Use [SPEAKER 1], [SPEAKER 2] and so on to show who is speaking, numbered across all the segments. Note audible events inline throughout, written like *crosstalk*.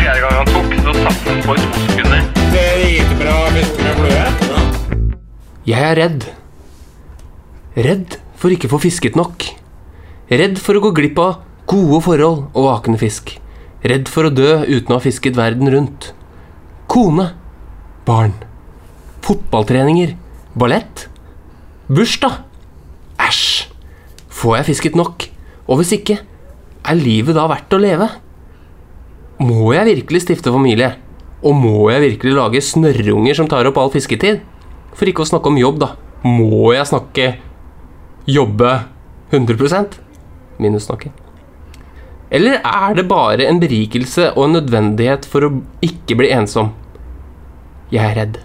[SPEAKER 1] Fjerde gang han tok, så satt han på i to sekunder.
[SPEAKER 2] Jeg er redd. Redd for ikke å få fisket nok. Redd for å gå glipp av gode forhold og akende fisk. Redd for å dø uten å ha fisket verden rundt. Kone. Barn. Fotballtreninger. Ballett. Bursdag. Æsj. Får jeg fisket nok? Og hvis ikke, er livet da verdt å leve? Må jeg virkelig stifte familie? Og må jeg virkelig lage snørrunger som tar opp all fisketid? For ikke å snakke om jobb, da. Må jeg snakke jobbe 100% minus snakke? Eller er det bare en berikelse og en nødvendighet for å ikke bli ensom? Jeg er redd.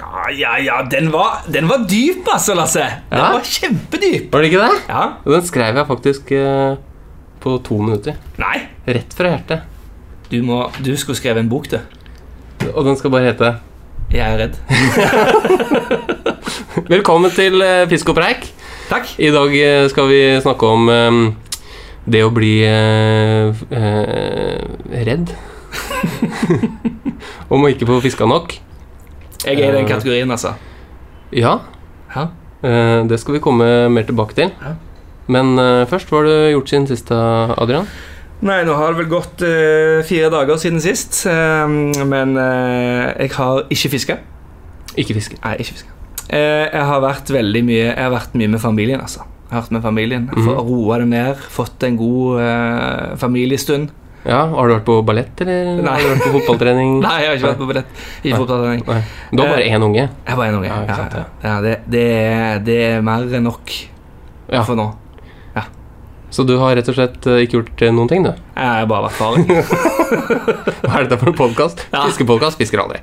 [SPEAKER 3] Ja, ja, ja, den var, den var dyp, altså, Lasse. Den
[SPEAKER 2] Ja.
[SPEAKER 3] var kjempedyp.
[SPEAKER 2] Var det ikke det?
[SPEAKER 3] Ja.
[SPEAKER 2] Den skrev jeg faktisk eh, på to minutter.
[SPEAKER 3] Nei,
[SPEAKER 2] Rett fra hjertet.
[SPEAKER 3] du, må, du skulle skrevet en bok, du.
[SPEAKER 2] Og den skal bare hete
[SPEAKER 3] Jeg er redd. *laughs*
[SPEAKER 2] Velkommen til eh, Fisk og preik.
[SPEAKER 3] Takk.
[SPEAKER 2] I dag eh, skal vi snakke om eh, det å bli eh, eh, redd. *laughs* om å ikke få fiska nok.
[SPEAKER 3] Jeg er i den kategorien, altså.
[SPEAKER 2] Ja,
[SPEAKER 3] Ja.
[SPEAKER 2] eh, det skal vi komme mer tilbake til.
[SPEAKER 3] Ja.
[SPEAKER 2] Men uh, først, hva har du gjort siden sist, Adrian?
[SPEAKER 3] Nei, nå har det vel gått uh, fire dager siden sist. Uh, men eh, jeg har ikke fiska.
[SPEAKER 2] Ikke fisket.
[SPEAKER 3] Nei, ikke fiska. Eh, jeg har vært veldig mye Jeg har vært mye med familien, altså. Jeg har vært med familien. mm -hmm. Roa det ned. Fått en god familiestund.
[SPEAKER 2] Ja, Har du vært på ballett, eller
[SPEAKER 3] Nei.
[SPEAKER 2] har du vært på fotballtrening? *laughs*
[SPEAKER 3] Nei, jeg har ikke vært på ballett. I fotballtrening.
[SPEAKER 2] Nei. Du har bare én unge.
[SPEAKER 3] Jeg har bare en unge.
[SPEAKER 2] Ja,
[SPEAKER 3] Ja, ja, det, det, er, det er mer enn nok
[SPEAKER 2] Ja.
[SPEAKER 3] for nå.
[SPEAKER 2] Så du har rett og slett eh, ikke gjort eh, noen ting, du?
[SPEAKER 3] Jeg har bare vært faren. *laughs*
[SPEAKER 2] Hva er dette for en podkast?
[SPEAKER 3] Ja.
[SPEAKER 2] Fiskepodkast fisker aldri.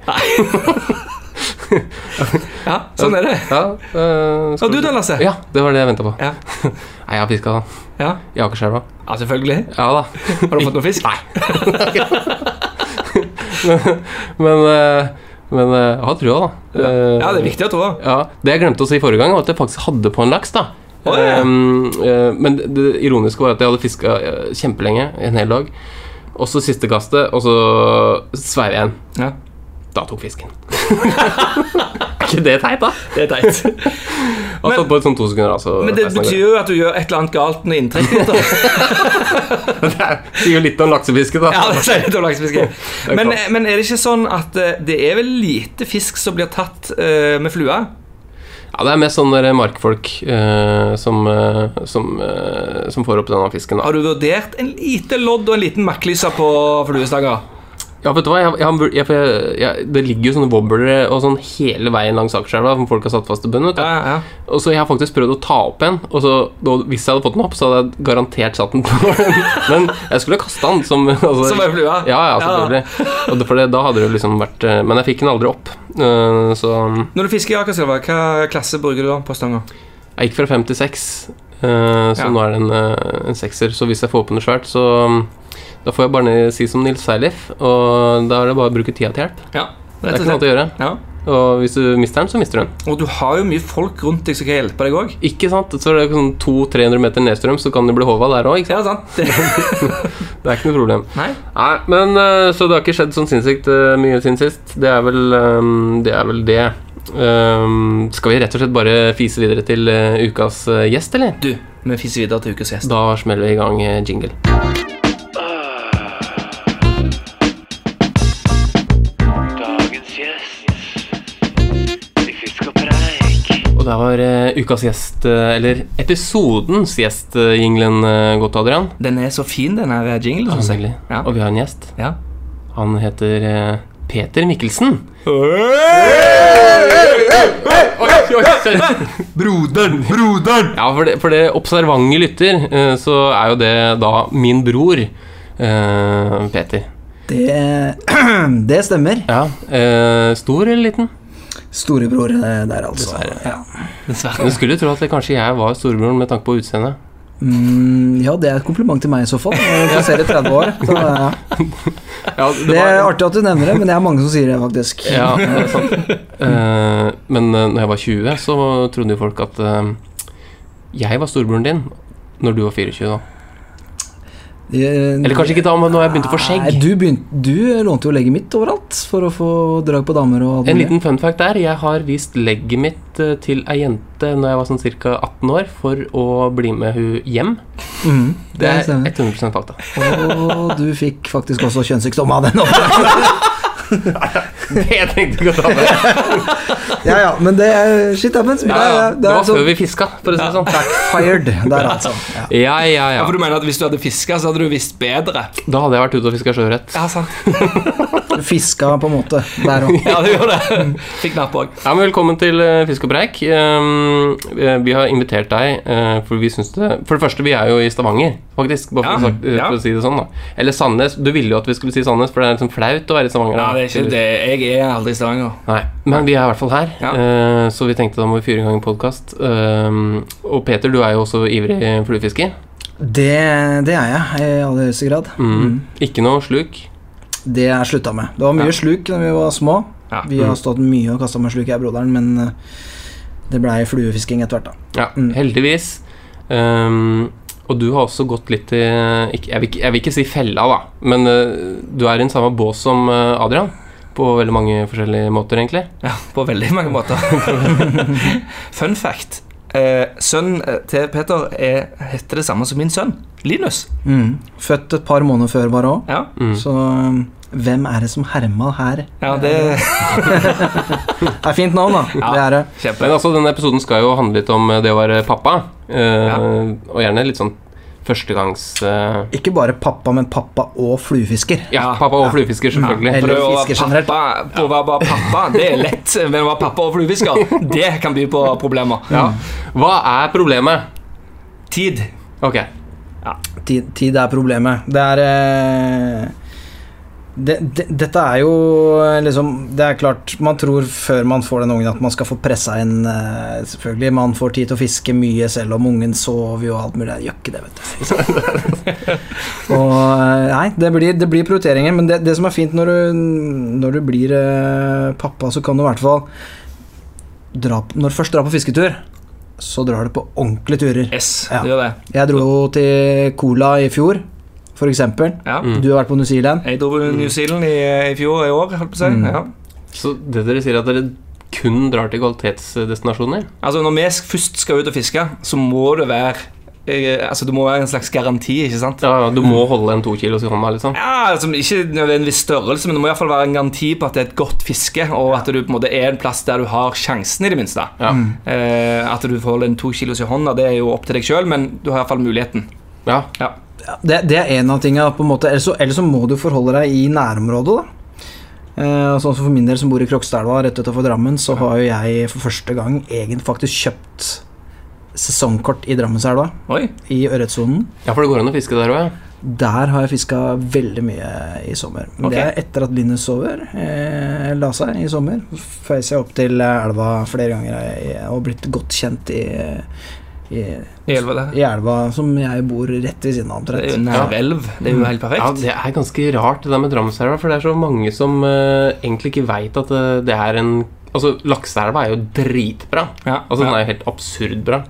[SPEAKER 3] Ja, sånn er det. *laughs*
[SPEAKER 2] Ja, øh, skal
[SPEAKER 3] Og du da, Lasse?
[SPEAKER 2] Ja, det var det jeg venta på.
[SPEAKER 3] Ja. *laughs*
[SPEAKER 2] Nei, jeg har fiska
[SPEAKER 3] ja.
[SPEAKER 2] i Akerselva.
[SPEAKER 3] ja, selvfølgelig.
[SPEAKER 2] Ja da.
[SPEAKER 3] Har du fått noe fisk?
[SPEAKER 2] Nei. men eh, men eh, jeg har trua, da. Ja.
[SPEAKER 3] Ja, det er viktig å tro.
[SPEAKER 2] Ja, Det jeg glemte å si forrige gang, var at jeg faktisk hadde på en laks. da Um, uh, Men det, det ironiske var at jeg hadde fiska kjempelenge, en hel dag. Og så siste kastet, og så sveiv jeg igjen.
[SPEAKER 3] Ja,
[SPEAKER 2] Da tok fisken. *laughs* er ikke det teit, da?
[SPEAKER 3] det er teit. *laughs*
[SPEAKER 2] Og så på et sånt to sekunder, altså.
[SPEAKER 3] Men det betyr jo at du gjør et eller annet galt med inntrekket ditt. *laughs*
[SPEAKER 2] Det er- sier jo litt om laksefiske, da.
[SPEAKER 3] Ja, det sier litt om laksefiske. Men, men er det ikke sånn at eh, det er vel lite fisk som blir tatt uh, med flue?
[SPEAKER 2] Ja, det er mest sånne markfolk uh, som, uh, som, uh, som får opp denne fisken. Da.
[SPEAKER 3] Har du vurdert en lite lodd og en liten makklyse på fluestanger?
[SPEAKER 2] Ja, vet du hva, jeg, jeg, jeg, Det ligger jo sånne wobblere og sånn hele veien langs aksjeelva som folk har satt fast i bunnen. vet du.
[SPEAKER 3] Ja, ja.
[SPEAKER 2] Og så jeg har faktisk prøvd å ta opp en, og så, da, hvis jeg hadde fått den opp, så hadde jeg garantert satt den på. *laughs* Men jeg skulle kaste den som altså,
[SPEAKER 3] Som ei flue?
[SPEAKER 2] Ja, ja, selvfølgelig. Og det, for det, da hadde det liksom vært eh, Men jeg fikk den aldri opp. Eh, Så
[SPEAKER 3] Når du fisker i Akerselva, hva klasse bruker du da på stanga?
[SPEAKER 2] jeg gikk fra fem til seks, eh, så nå er det en, en sekser. Så hvis jeg får opp noe svært, så da får jeg bare si som Nils Seilif, og da er det bare å bruke tida til hjelp.
[SPEAKER 3] Ja,
[SPEAKER 2] Det er ikke noe å gjøre.
[SPEAKER 3] Ja.
[SPEAKER 2] Og hvis du mister den, så mister du den.
[SPEAKER 3] Og du har jo mye folk rundt deg som kan hjelpe deg òg.
[SPEAKER 2] Ikke sant? Så er det sånn 200-300 meter nedstrøm, så kan du bli håva der òg.
[SPEAKER 3] Ja, sant? *laughs* *laughs* Det,
[SPEAKER 2] er ikke noe problem.
[SPEAKER 3] nei?
[SPEAKER 2] Nei, men eh, Så det har ikke skjedd sånn sinnssykt eh, mye siden sist. Det er vel eh, det. Er vel det. Um, skal vi rett og slett bare fise videre til ukas gjest, eller?
[SPEAKER 3] Du, vi fiser videre til ukas gjest.
[SPEAKER 2] Da smeller vi i gang jingle.
[SPEAKER 1] Preik.
[SPEAKER 2] har eh, ukas gjest, uh, eller episodens gjest, uh, jinglen uh, gått, Adrian.
[SPEAKER 3] Den er så fin, den her jinglen. Ja, jeg. Ja.
[SPEAKER 2] Og vi har en gjest.
[SPEAKER 3] Ja.
[SPEAKER 2] Han heter eh, Peter Mikkelsen.
[SPEAKER 3] Broderen, broderen!
[SPEAKER 2] Ja, for det, for det observante lytter, eh, så er jo det da min bror, eh, Peter.
[SPEAKER 4] Det, *clears throat* det stemmer.
[SPEAKER 2] Ja. Eh, stor eller liten?
[SPEAKER 4] Storebror eh, der, altså. Ja.
[SPEAKER 3] Dessverre.
[SPEAKER 2] Du skulle tro at det kanskje jeg var storebroren med tanke på utseendet.
[SPEAKER 4] Mm, ja, det er et kompliment til meg i så fall. Jeg passerer 30 år. Så, *laughs* ja.
[SPEAKER 2] Ja,
[SPEAKER 4] Det er artig at du nevner det, men det er mange som sier det, faktisk.
[SPEAKER 2] Ja, det er sant. uh, men uh, når jeg var 20, så trodde jo folk at uh, jeg var storebroren din når du var 24. da Eller kanskje ikke da, nå når jeg begynte å få skjegg.
[SPEAKER 4] Nei, du, begynte, du lånte jo legget mitt overalt for å få drag på damer
[SPEAKER 2] En liten fun fact der. Jeg har vist legget mitt eh, til ei jente når jeg var sånn ca. 18 år, for å bli med hun hjem.
[SPEAKER 4] Mm,
[SPEAKER 2] Det er 100% fakta.
[SPEAKER 4] Og du fikk faktisk også kjønnssykdom av den. *laughs* *laughs*
[SPEAKER 2] Jeg tenkte ikke å ta det.
[SPEAKER 4] ja, ja, men det er shit happens.
[SPEAKER 2] Ja, ja.
[SPEAKER 4] Det
[SPEAKER 2] Det
[SPEAKER 4] er
[SPEAKER 2] var
[SPEAKER 4] så...
[SPEAKER 2] før vi fiska, for å si det sånn.
[SPEAKER 4] backfired der, altså. Ja.
[SPEAKER 2] Ja, ja,
[SPEAKER 3] Ja,
[SPEAKER 2] ja.
[SPEAKER 3] for du mener at Hvis du hadde fiska, så hadde du visst bedre?
[SPEAKER 2] Da hadde jeg vært ute og fiska sjøørret.
[SPEAKER 3] Ja, sant.
[SPEAKER 4] Fiska på en måte der òg. *laughs*
[SPEAKER 3] Ja, du gjorde det. Fikk napp òg.
[SPEAKER 2] Ja, men Velkommen til uh, Fisk og preik. Um, eh, vi har invitert deg, eh, for vi syns det For det første, vi er jo i Stavanger, faktisk. Bare for, sagt, eh,
[SPEAKER 3] ja.
[SPEAKER 2] for å si det sånn, da. Eller Sandnes. Du ville jo at vi skulle si Sandnes, for det er sånn flaut å være i Stavanger.
[SPEAKER 3] Ja, det er ikke det. Jeg er aldri i Stavanger.
[SPEAKER 2] Nei, Men vi er i hvert fall her,
[SPEAKER 3] Ja.
[SPEAKER 2] uh, så vi tenkte da må vi fyre i gang en podkast. og Peter, du er jo også ivrig fluefisker.
[SPEAKER 4] Det, det er jeg i aller høyeste grad.
[SPEAKER 2] Mm. Ikke noe sluk.
[SPEAKER 4] Det er slutta med. Det var mye
[SPEAKER 2] Ja.
[SPEAKER 4] sluk da vi var små.
[SPEAKER 3] Ja.
[SPEAKER 4] Vi har stått mye og kasta med sluk, jeg og broderen, men eh, det blei fluefisking etter hvert, da.
[SPEAKER 2] Ja,
[SPEAKER 4] Mm.
[SPEAKER 2] heldigvis. Um, og du har også gått litt i jeg, vil, ikke- jeg vil ikke si fella, da, men uh, du er i den samme bås som eh, Adrian. På veldig mange forskjellige måter, egentlig.
[SPEAKER 3] Ja, på veldig mange måter. *laughs* Fun fact. Eh, sønnen eh, til Peter er, heter det samme som min sønn. Linus.
[SPEAKER 4] Mm. Født et par måneder før bare òg,
[SPEAKER 3] Ja,
[SPEAKER 2] Mm.
[SPEAKER 4] så eh, hvem er det som herma her?
[SPEAKER 3] ja det *laughs*
[SPEAKER 4] Det er fint navn, da.
[SPEAKER 3] Ja.
[SPEAKER 4] Det er det.
[SPEAKER 3] Kjempe.
[SPEAKER 2] Men altså, denne episoden skal jo handle litt om eh, det å være pappa. eh,
[SPEAKER 3] Ja.
[SPEAKER 2] Og gjerne litt sånn førstegangs... Uh...
[SPEAKER 4] Ikke bare pappa, men pappa og fluefisker.
[SPEAKER 2] ja, pappa og fluefisker, selvfølgelig.
[SPEAKER 4] Eller
[SPEAKER 3] For å være
[SPEAKER 4] fisker generelt.
[SPEAKER 3] pappa, å være bare pappa, det er lett. Men å være pappa og fluefisker, det kan by på problemer.
[SPEAKER 2] Ja. Hva er problemet?
[SPEAKER 3] Tid.
[SPEAKER 2] Ok.
[SPEAKER 4] Tid, tid er problemet. Det er eh, det, det, Dette er jo eh, liksom Det er klart, man tror før man får den ungen at man skal få pressa inn eh, Selvfølgelig, man får tid til å fiske mye selv om ungen sover jo og alt mulig. Det gjør ikke det, vet du. *laughs* og eh, Nei, det blir, det blir prioriteringer, men det, det som er fint når du, når du blir eh, pappa, så kan du i hvert fall dra, Når du først drar på fisketur, så drar du på ordentlige turer.
[SPEAKER 3] Yes,
[SPEAKER 4] Ja.
[SPEAKER 3] det gjør det.
[SPEAKER 4] Jeg dro til Cola i fjor, for eksempel.
[SPEAKER 3] Ja.
[SPEAKER 4] Du har vært på New Zealand.
[SPEAKER 3] Jeg dro på New Zealand i, i fjor i år, holdt på å si.
[SPEAKER 4] Mm.
[SPEAKER 3] Ja.
[SPEAKER 2] Så det dere sier, at dere kun drar til kvalitetsdestinasjoner?
[SPEAKER 3] Altså, når vi først skal ut og fiske, så må det være eh, Altså, det må være en slags garanti, ikke sant?
[SPEAKER 2] Ja, ja, du må holde en to kilos i hånda, liksom?
[SPEAKER 3] Ja, altså, Ikke viss størrelse, men det må i hvert fall være en garanti på at det er et godt fiske, og at du på en måte er en plass der du har sjansen, i det minste.
[SPEAKER 2] Ja.
[SPEAKER 3] Eh, at du får holde en to kilos i hånda, det er jo opp til deg sjøl, men du har i hvert fall muligheten.
[SPEAKER 2] ja.
[SPEAKER 3] Ja.
[SPEAKER 4] Det, det er en av tingene, på en måte. Ellers så, ellers så må du forholde deg i nærområdet, da. Eh, sånn som For min del som bor i Krokstadelva, rett utenfor Drammen, så har jo jeg for første gang egentlig faktisk kjøpt sesongkort i Drammenselva, i ørretsonen.
[SPEAKER 2] ja, for det går an å fiske der òg.
[SPEAKER 4] Der har jeg fiska veldig mye i sommer. Men det er etter at Linus sover, eh, la seg i sommer. Feis jeg opp til elva flere ganger jeg, og blitt godt kjent i, i,
[SPEAKER 3] I elva der.
[SPEAKER 4] i elva som jeg bor rett ved siden av,
[SPEAKER 3] Det er jo nærelv. Det er jo helt perfekt. Ja.
[SPEAKER 2] Det er ganske rart det der med Drammenselva, for det er så mange som uh, egentlig ikke veit at det, det er en Altså, Lakseelva er jo dritbra.
[SPEAKER 3] Ja,
[SPEAKER 2] Altså, Den er jo helt absurd bra.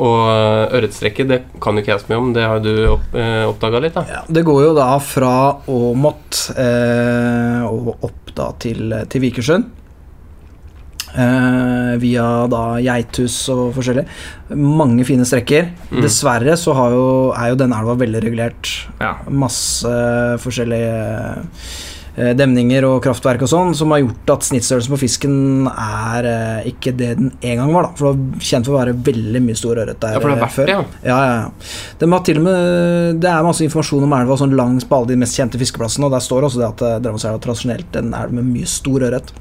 [SPEAKER 2] Og uh, ørretstrekket, det kan jo ikke jeg så mye om, det har du opp, eh, oppdaga litt, da.
[SPEAKER 4] Ja, det går jo da fra Åmot eh, og opp da til, til Vikersund. Eh, via da Geithus og forskjellig. Mange fine strekker.
[SPEAKER 2] Mm.
[SPEAKER 4] Dessverre så har jo, er jo denne elva veldig regulert.
[SPEAKER 3] Ja.
[SPEAKER 4] Masse forskjellige eh, demninger og kraftverk og sånn, som har gjort at snittstørrelsen på fisken er eh, ikke det den en gang var. da For det var kjent for å være veldig mye stor ørret der
[SPEAKER 2] Ja, for det vært
[SPEAKER 4] før.
[SPEAKER 2] ja.
[SPEAKER 4] Ja, ja, ja. De har til og med, det er masse informasjon om elva sånn langs på alle de mest kjente fiskeplassene, og der står også det at Drammenselva er en elv med mye stor ørret.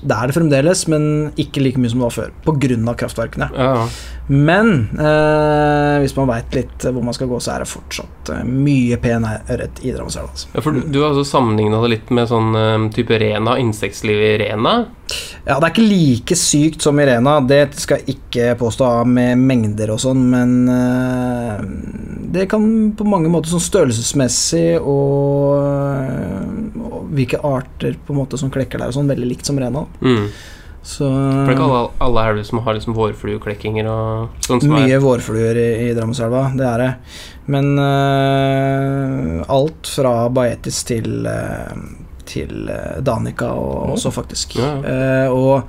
[SPEAKER 4] Det er det fremdeles, men ikke like mye som det var før. Pga. kraftverkene.
[SPEAKER 2] Ja, ja.
[SPEAKER 4] Men eh, hvis man veit litt hvor man skal gå, så er det fortsatt eh, mye pen ørret i Drammenselva. Altså.
[SPEAKER 2] Ja, for du, du har altså sammenligna det litt med sånn um, type Rena, insektliv i Rena.
[SPEAKER 4] Ja, det er ikke like sykt som i Rena, det skal jeg ikke påstå med mengder og sånn, men eh, det kan på mange måter sånn størrelsesmessig og, og hvilke arter på en måte som klekker der og sånn, veldig likt som Rena.
[SPEAKER 2] Mm.
[SPEAKER 4] Så
[SPEAKER 2] For det er ikke alle, alle her som har liksom vårflueklekkinger og sånn som er
[SPEAKER 4] Mye vårfluer i, i Drammenselva, det er det. Men uh, alt fra Baetis til uh, til eh, Danica og, også, faktisk.
[SPEAKER 2] Ja,
[SPEAKER 4] Eh, og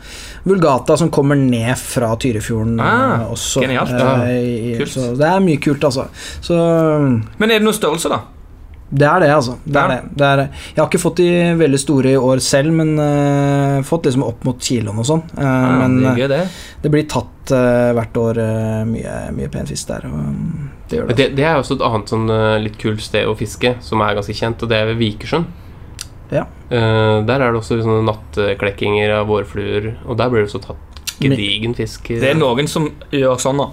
[SPEAKER 4] Vulgata, som kommer ned fra Tyrifjorden
[SPEAKER 3] Ah,
[SPEAKER 4] også.
[SPEAKER 3] genialt.
[SPEAKER 2] Ja,
[SPEAKER 4] i- så det er mye kult, altså. Så
[SPEAKER 3] Men er det noen størrelse, da?
[SPEAKER 4] Det er det, altså. Det
[SPEAKER 3] Ja.
[SPEAKER 4] er det. Det er, jeg har ikke fått de veldig store i år selv, men uh, fått liksom opp mot kiloen og sånn. Uh,
[SPEAKER 3] Ja,
[SPEAKER 4] men
[SPEAKER 3] det
[SPEAKER 4] eh,
[SPEAKER 3] er gøy, det.
[SPEAKER 4] det blir tatt uh, hvert år eh, mye, mye pen fisk der. Og, mm, det det.
[SPEAKER 2] det, det er også et annet sånn eh, litt kult sted å fiske, som er ganske kjent, og det er ved Vikersund.
[SPEAKER 4] Ja.
[SPEAKER 2] Eh, der er det også sånne natteklekkinger av vårfluer, og der blir det også tatt gedigen fisk.
[SPEAKER 3] Det er noen som gjør sånn, da.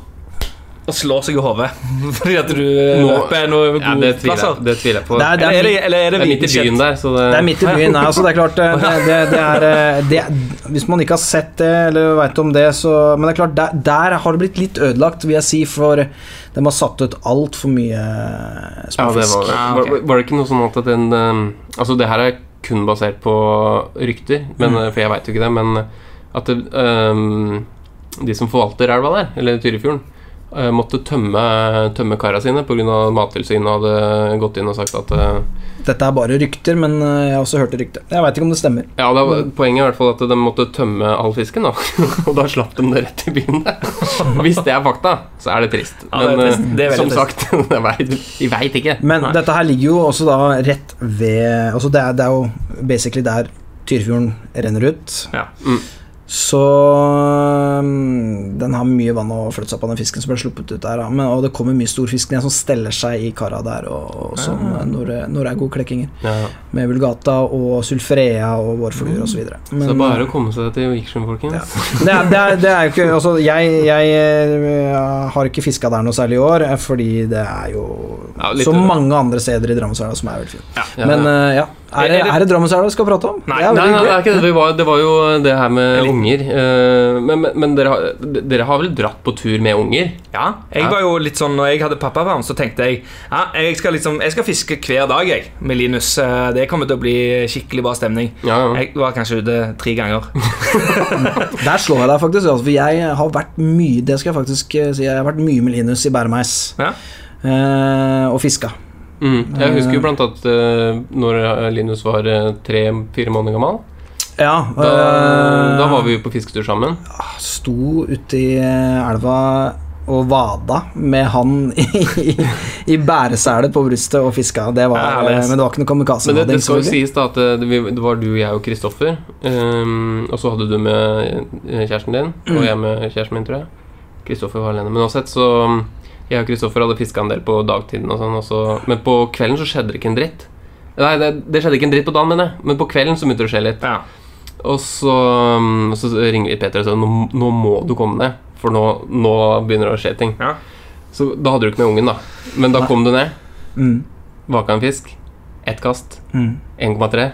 [SPEAKER 3] Og slår seg i hodet *laughs* fordi at du
[SPEAKER 2] Nå-
[SPEAKER 3] løper noen
[SPEAKER 2] ja,
[SPEAKER 3] gode
[SPEAKER 2] det, tviler
[SPEAKER 3] plasser.
[SPEAKER 2] det tviler jeg på.
[SPEAKER 4] Det er-
[SPEAKER 3] Eller er det, eller er det,
[SPEAKER 2] Det er midt i byen der, så det,
[SPEAKER 4] Det er midt i byen. Nei, altså det er klart det, det, det, det er eh, det, Hvis man ikke har sett det eller veit om det, så Men det er klart, der, der har det blitt litt ødelagt, vil jeg si, for de har satt ut altfor mye
[SPEAKER 2] Ja, det var,
[SPEAKER 3] ok.
[SPEAKER 2] var, var det ikke noe sånn at den um, Altså, det her er kun basert på rykter, men,
[SPEAKER 4] Mm.
[SPEAKER 2] for jeg veit jo ikke det, men at det, um, de som forvalter elva der, eller Tyrifjorden, måtte tømme, tømme kara sine pga. Mattilsynet hadde gått inn og sagt at uh,
[SPEAKER 4] Dette er bare rykter, men eh, jeg har også hørt det ryktet. Jeg veit ikke om det stemmer.
[SPEAKER 2] Ja, det var- poenget er i hvert fall at de måtte tømme all fisken, da. *laughs* og da slapp de det rett i byen *laughs* Hvis det er fakta, så er det trist.
[SPEAKER 3] Ja, det
[SPEAKER 2] Men
[SPEAKER 3] trist.
[SPEAKER 2] uh,
[SPEAKER 3] Det
[SPEAKER 2] som
[SPEAKER 3] trist.
[SPEAKER 2] sagt, *laughs* De vi veit ikke.
[SPEAKER 4] Men
[SPEAKER 3] Nei.
[SPEAKER 4] dette her ligger jo også da rett ved Altså det er, det er jo basically der Tyrfjorden renner ut.
[SPEAKER 3] Ja.
[SPEAKER 2] Mm.
[SPEAKER 4] Så um, den har mye vann å flytte seg på, den fisken som ble sluppet ut der. Men, og det kommer mye storfisk ned som steller seg i kara der, og, og sånn, når, når det er gode klekkinger.
[SPEAKER 2] Ja.
[SPEAKER 4] Med vulgata og sulfrea og vårfluer osv.
[SPEAKER 2] Så det er bare å komme seg til Vikersund, folkens.
[SPEAKER 4] det er, det, er, det er jo ikke Altså, jeg, jeg eh, har ikke fiska der noe særlig i år, eh, fordi det er jo
[SPEAKER 2] Ja,
[SPEAKER 4] så mange andre steder i Drammenselva som er veldig fint.
[SPEAKER 2] Ja.
[SPEAKER 4] Men eh, ja, er det,
[SPEAKER 3] Er det-
[SPEAKER 4] Drammenselva vi skal prate om?
[SPEAKER 3] Nei,
[SPEAKER 4] det
[SPEAKER 2] Nei, nei, det er ikke det. Det var, det var jo det her med unger. eh, Men, men, men dere, har, dere har vel dratt på tur med unger?
[SPEAKER 3] Ja, jeg
[SPEAKER 2] Ja.
[SPEAKER 3] var jo litt sånn Når jeg hadde pappaperm, så tenkte jeg ja, jeg skal liksom Jeg skal fiske hver dag, jeg, med Linus. Eh, Det kommer til å bli skikkelig bra stemning.
[SPEAKER 2] Ja, ja.
[SPEAKER 3] Jeg var kanskje ute tre ganger. *laughs*
[SPEAKER 4] Der slår jeg deg faktisk, altså, for jeg har vært mye Det skal jeg faktisk eh, si. Jeg har vært mye med Linus i bæremeis
[SPEAKER 3] Ja.
[SPEAKER 4] eh, og fiska.
[SPEAKER 2] Mm. Jeg husker jo blant annet uh, når Linus var tre-fire måneder gammel.
[SPEAKER 4] Ja,
[SPEAKER 2] Da,
[SPEAKER 4] eh,
[SPEAKER 2] da var vi jo på fisketur sammen.
[SPEAKER 4] Sto ute i eh, elva og vada med han i, i, i bæresele på brystet og fiska. Det var,
[SPEAKER 3] Ja, det,
[SPEAKER 4] men det var ikke noe kamikaze.
[SPEAKER 2] Men det, det skal jo sies da at eh, det, var du, jeg og Kristoffer. Um, og så hadde du med eh, kjæresten din, og jeg med kjæresten min, tror jeg. Kristoffer var alene. Men uansett, så Jeg og Kristoffer hadde fiska en del på dagtiden, og sånn, også. men på kvelden så skjedde det ikke en dritt. Nei, det, det skjedde ikke en dritt på dagen, mener jeg, men på kvelden så begynte det å skje litt.
[SPEAKER 3] Ja.
[SPEAKER 2] Og så, um, så ringer vi Peter og sier nå, nå må du komme ned, for nå, nå begynner det å skje ting.
[SPEAKER 3] Ja.
[SPEAKER 2] Så da hadde du ikke med ungen, da. Men da kom du ned,
[SPEAKER 4] Mm,
[SPEAKER 2] vaka en fisk, ett kast,
[SPEAKER 4] mm.
[SPEAKER 2] 1,3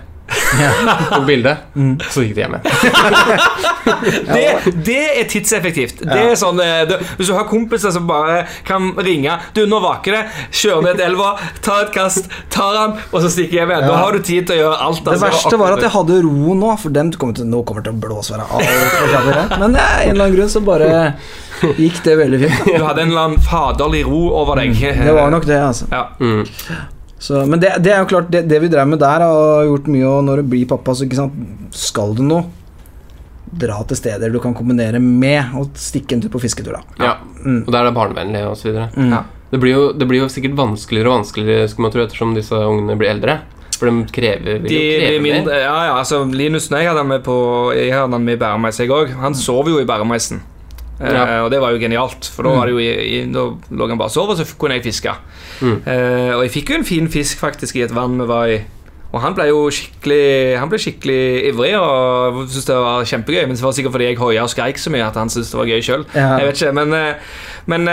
[SPEAKER 2] på bildet, så gikk det hjem igjen. *laughs*
[SPEAKER 3] Det, det er tidseffektivt. Det er sånn, eh, det, Hvis du har kompiser som bare kan ringe Du, nå vaker det. Kjør ned elva, ta et kast, tar han, og så stikker jeg hjem. Da
[SPEAKER 4] Ja.
[SPEAKER 3] har du tid til å gjøre alt.
[SPEAKER 4] Det
[SPEAKER 3] altså.
[SPEAKER 4] verste var at jeg hadde ro nå, for dem kommer til, nå kommer det til å blåse kjapt. Men ja, en eller annen grunn så bare gikk det veldig fint.
[SPEAKER 3] Du hadde en eller annen faderlig ro over deg.
[SPEAKER 4] Mm. Det var nok det, altså.
[SPEAKER 3] Ja.
[SPEAKER 2] Mm.
[SPEAKER 4] Så, men det, det er jo klart, det, det vi drev med der, har gjort mye, og når du blir pappa, så ikke sant, skal du noe, dra til steder du kan kombinere med å stikke en tur på fisketur, da.
[SPEAKER 2] Ja.
[SPEAKER 4] Mm.
[SPEAKER 2] Og der er det barnevennlig osv.
[SPEAKER 4] Mm.
[SPEAKER 3] Ja.
[SPEAKER 2] Det blir, jo, det blir jo sikkert vanskeligere og vanskeligere skulle man tro, ettersom disse ungene blir eldre. For de krever, vil
[SPEAKER 3] De,
[SPEAKER 2] jo
[SPEAKER 3] de
[SPEAKER 2] kreve mer.
[SPEAKER 3] mindre, ja, ja, altså Linus når jeg hadde han med på Jeg hadde han med i bæremeis, jeg òg. Han sover jo i bæremeisen. Eh,
[SPEAKER 2] Uh,
[SPEAKER 3] og det var jo genialt, for da, jo i, i, da lå han bare og sov, og så kunne jeg fiske.
[SPEAKER 2] Mm.
[SPEAKER 3] Uh, og jeg fikk jo en fin fisk faktisk i et vann vi var i Og han ble jo skikkelig Han ble skikkelig ivrig og syntes det var kjempegøy. Men det var sikkert fordi jeg hoia og skreik så mye at han syntes det var gøy sjøl.
[SPEAKER 4] Ja.
[SPEAKER 3] Jeg vet ikke, men, eh, men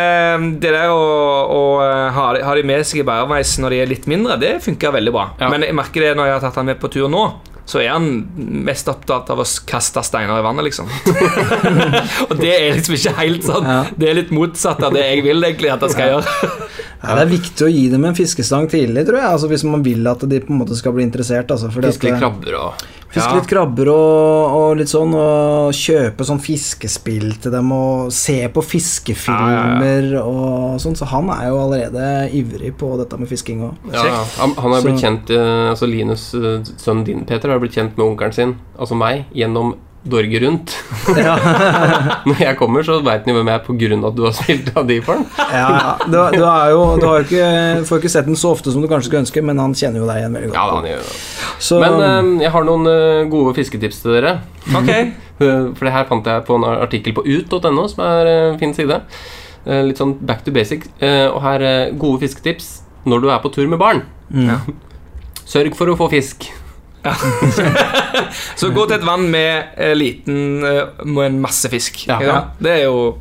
[SPEAKER 3] det der å, å ha, ha de med seg i bæreveis når de er litt mindre, det funker veldig bra.
[SPEAKER 2] Ja.
[SPEAKER 3] Men jeg merker det når jeg har tatt han med på tur nå. Så er han mest opptatt av å kaste steiner i vannet, liksom. *laughs* og det er liksom ikke helt sånn.
[SPEAKER 4] Ja.
[SPEAKER 3] Det er litt motsatt av det jeg vil egentlig at jeg skal gjøre.
[SPEAKER 4] Ja, det er viktig å gi dem en fiskestang tidlig, tror jeg. Altså, hvis man vil at de på en måte skal bli interessert. Altså, fordi
[SPEAKER 2] Fiske krabber og
[SPEAKER 4] Fiske
[SPEAKER 3] Ja.
[SPEAKER 4] litt krabber og, og litt sånn, og kjøpe sånn fiskespill til dem, og se på fiskefilmer og sånn. Så han er jo allerede ivrig på dette med fisking òg.
[SPEAKER 2] ja, ja. Han, han har blitt
[SPEAKER 4] Så-
[SPEAKER 2] kjent eh, Altså Linus, eh, sønnen din, Peter, har blitt kjent med onkelen sin, altså meg, gjennom Dorge Rundt.
[SPEAKER 4] Ja, *laughs*
[SPEAKER 2] Når jeg kommer, så veit han jo hvem jeg er på grunn at du har spilt av de for ham.
[SPEAKER 4] ja du, du, er jo, du har jo ikke, får ikke sett den så ofte som du kanskje skulle ønske, men han kjenner jo deg igjen veldig
[SPEAKER 2] Ja,
[SPEAKER 4] godt.
[SPEAKER 2] han gjør det.
[SPEAKER 4] Så,
[SPEAKER 2] Men eh, jeg har noen uh, gode fisketips til dere.
[SPEAKER 3] Ok
[SPEAKER 2] Eh, *laughs* For det her fant jeg på en artikkel på ut.no, som er en fin side. Uh, Litt sånn back to basic. Eh, Og her er gode fisketips når du er på tur med barn.
[SPEAKER 4] mm. *laughs*
[SPEAKER 2] Sørg for å få fisk. *laughs*
[SPEAKER 3] Så gå til et vann med eh, liten eh, Med en masse fisk.
[SPEAKER 2] Ja.
[SPEAKER 3] Ja, Det er jo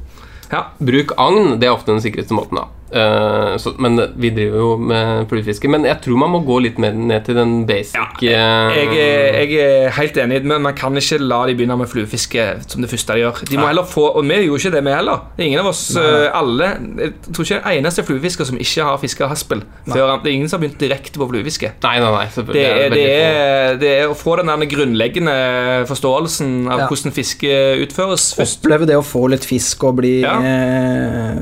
[SPEAKER 3] Ja.
[SPEAKER 2] Bruk agn. Det er ofte den sikreste måten. da Eh, så, Men vi driver jo med fluefiske. Men jeg tror man må gå litt mer ned til den basic
[SPEAKER 3] Jeg
[SPEAKER 2] eh,
[SPEAKER 3] er, jeg er helt enig, men man kan ikke la de begynne med fluefiske som det første de gjør. De må heller få, Og vi gjorde ikke det, vi heller. Det er ingen av oss, eh, alle Jeg tror ikke en eneste fluefisker som ikke har fiska haspel. Før, det er ingen som har begynt direkte på fluefiske.
[SPEAKER 2] Nei, nei, nei.
[SPEAKER 3] Det
[SPEAKER 2] det,
[SPEAKER 3] er, det, er, det er å få den der grunnleggende forståelsen av
[SPEAKER 4] Ja.
[SPEAKER 3] hvordan fiske utføres først.
[SPEAKER 4] oppleve det å få litt fisk og bli
[SPEAKER 3] Ja.
[SPEAKER 4] eh,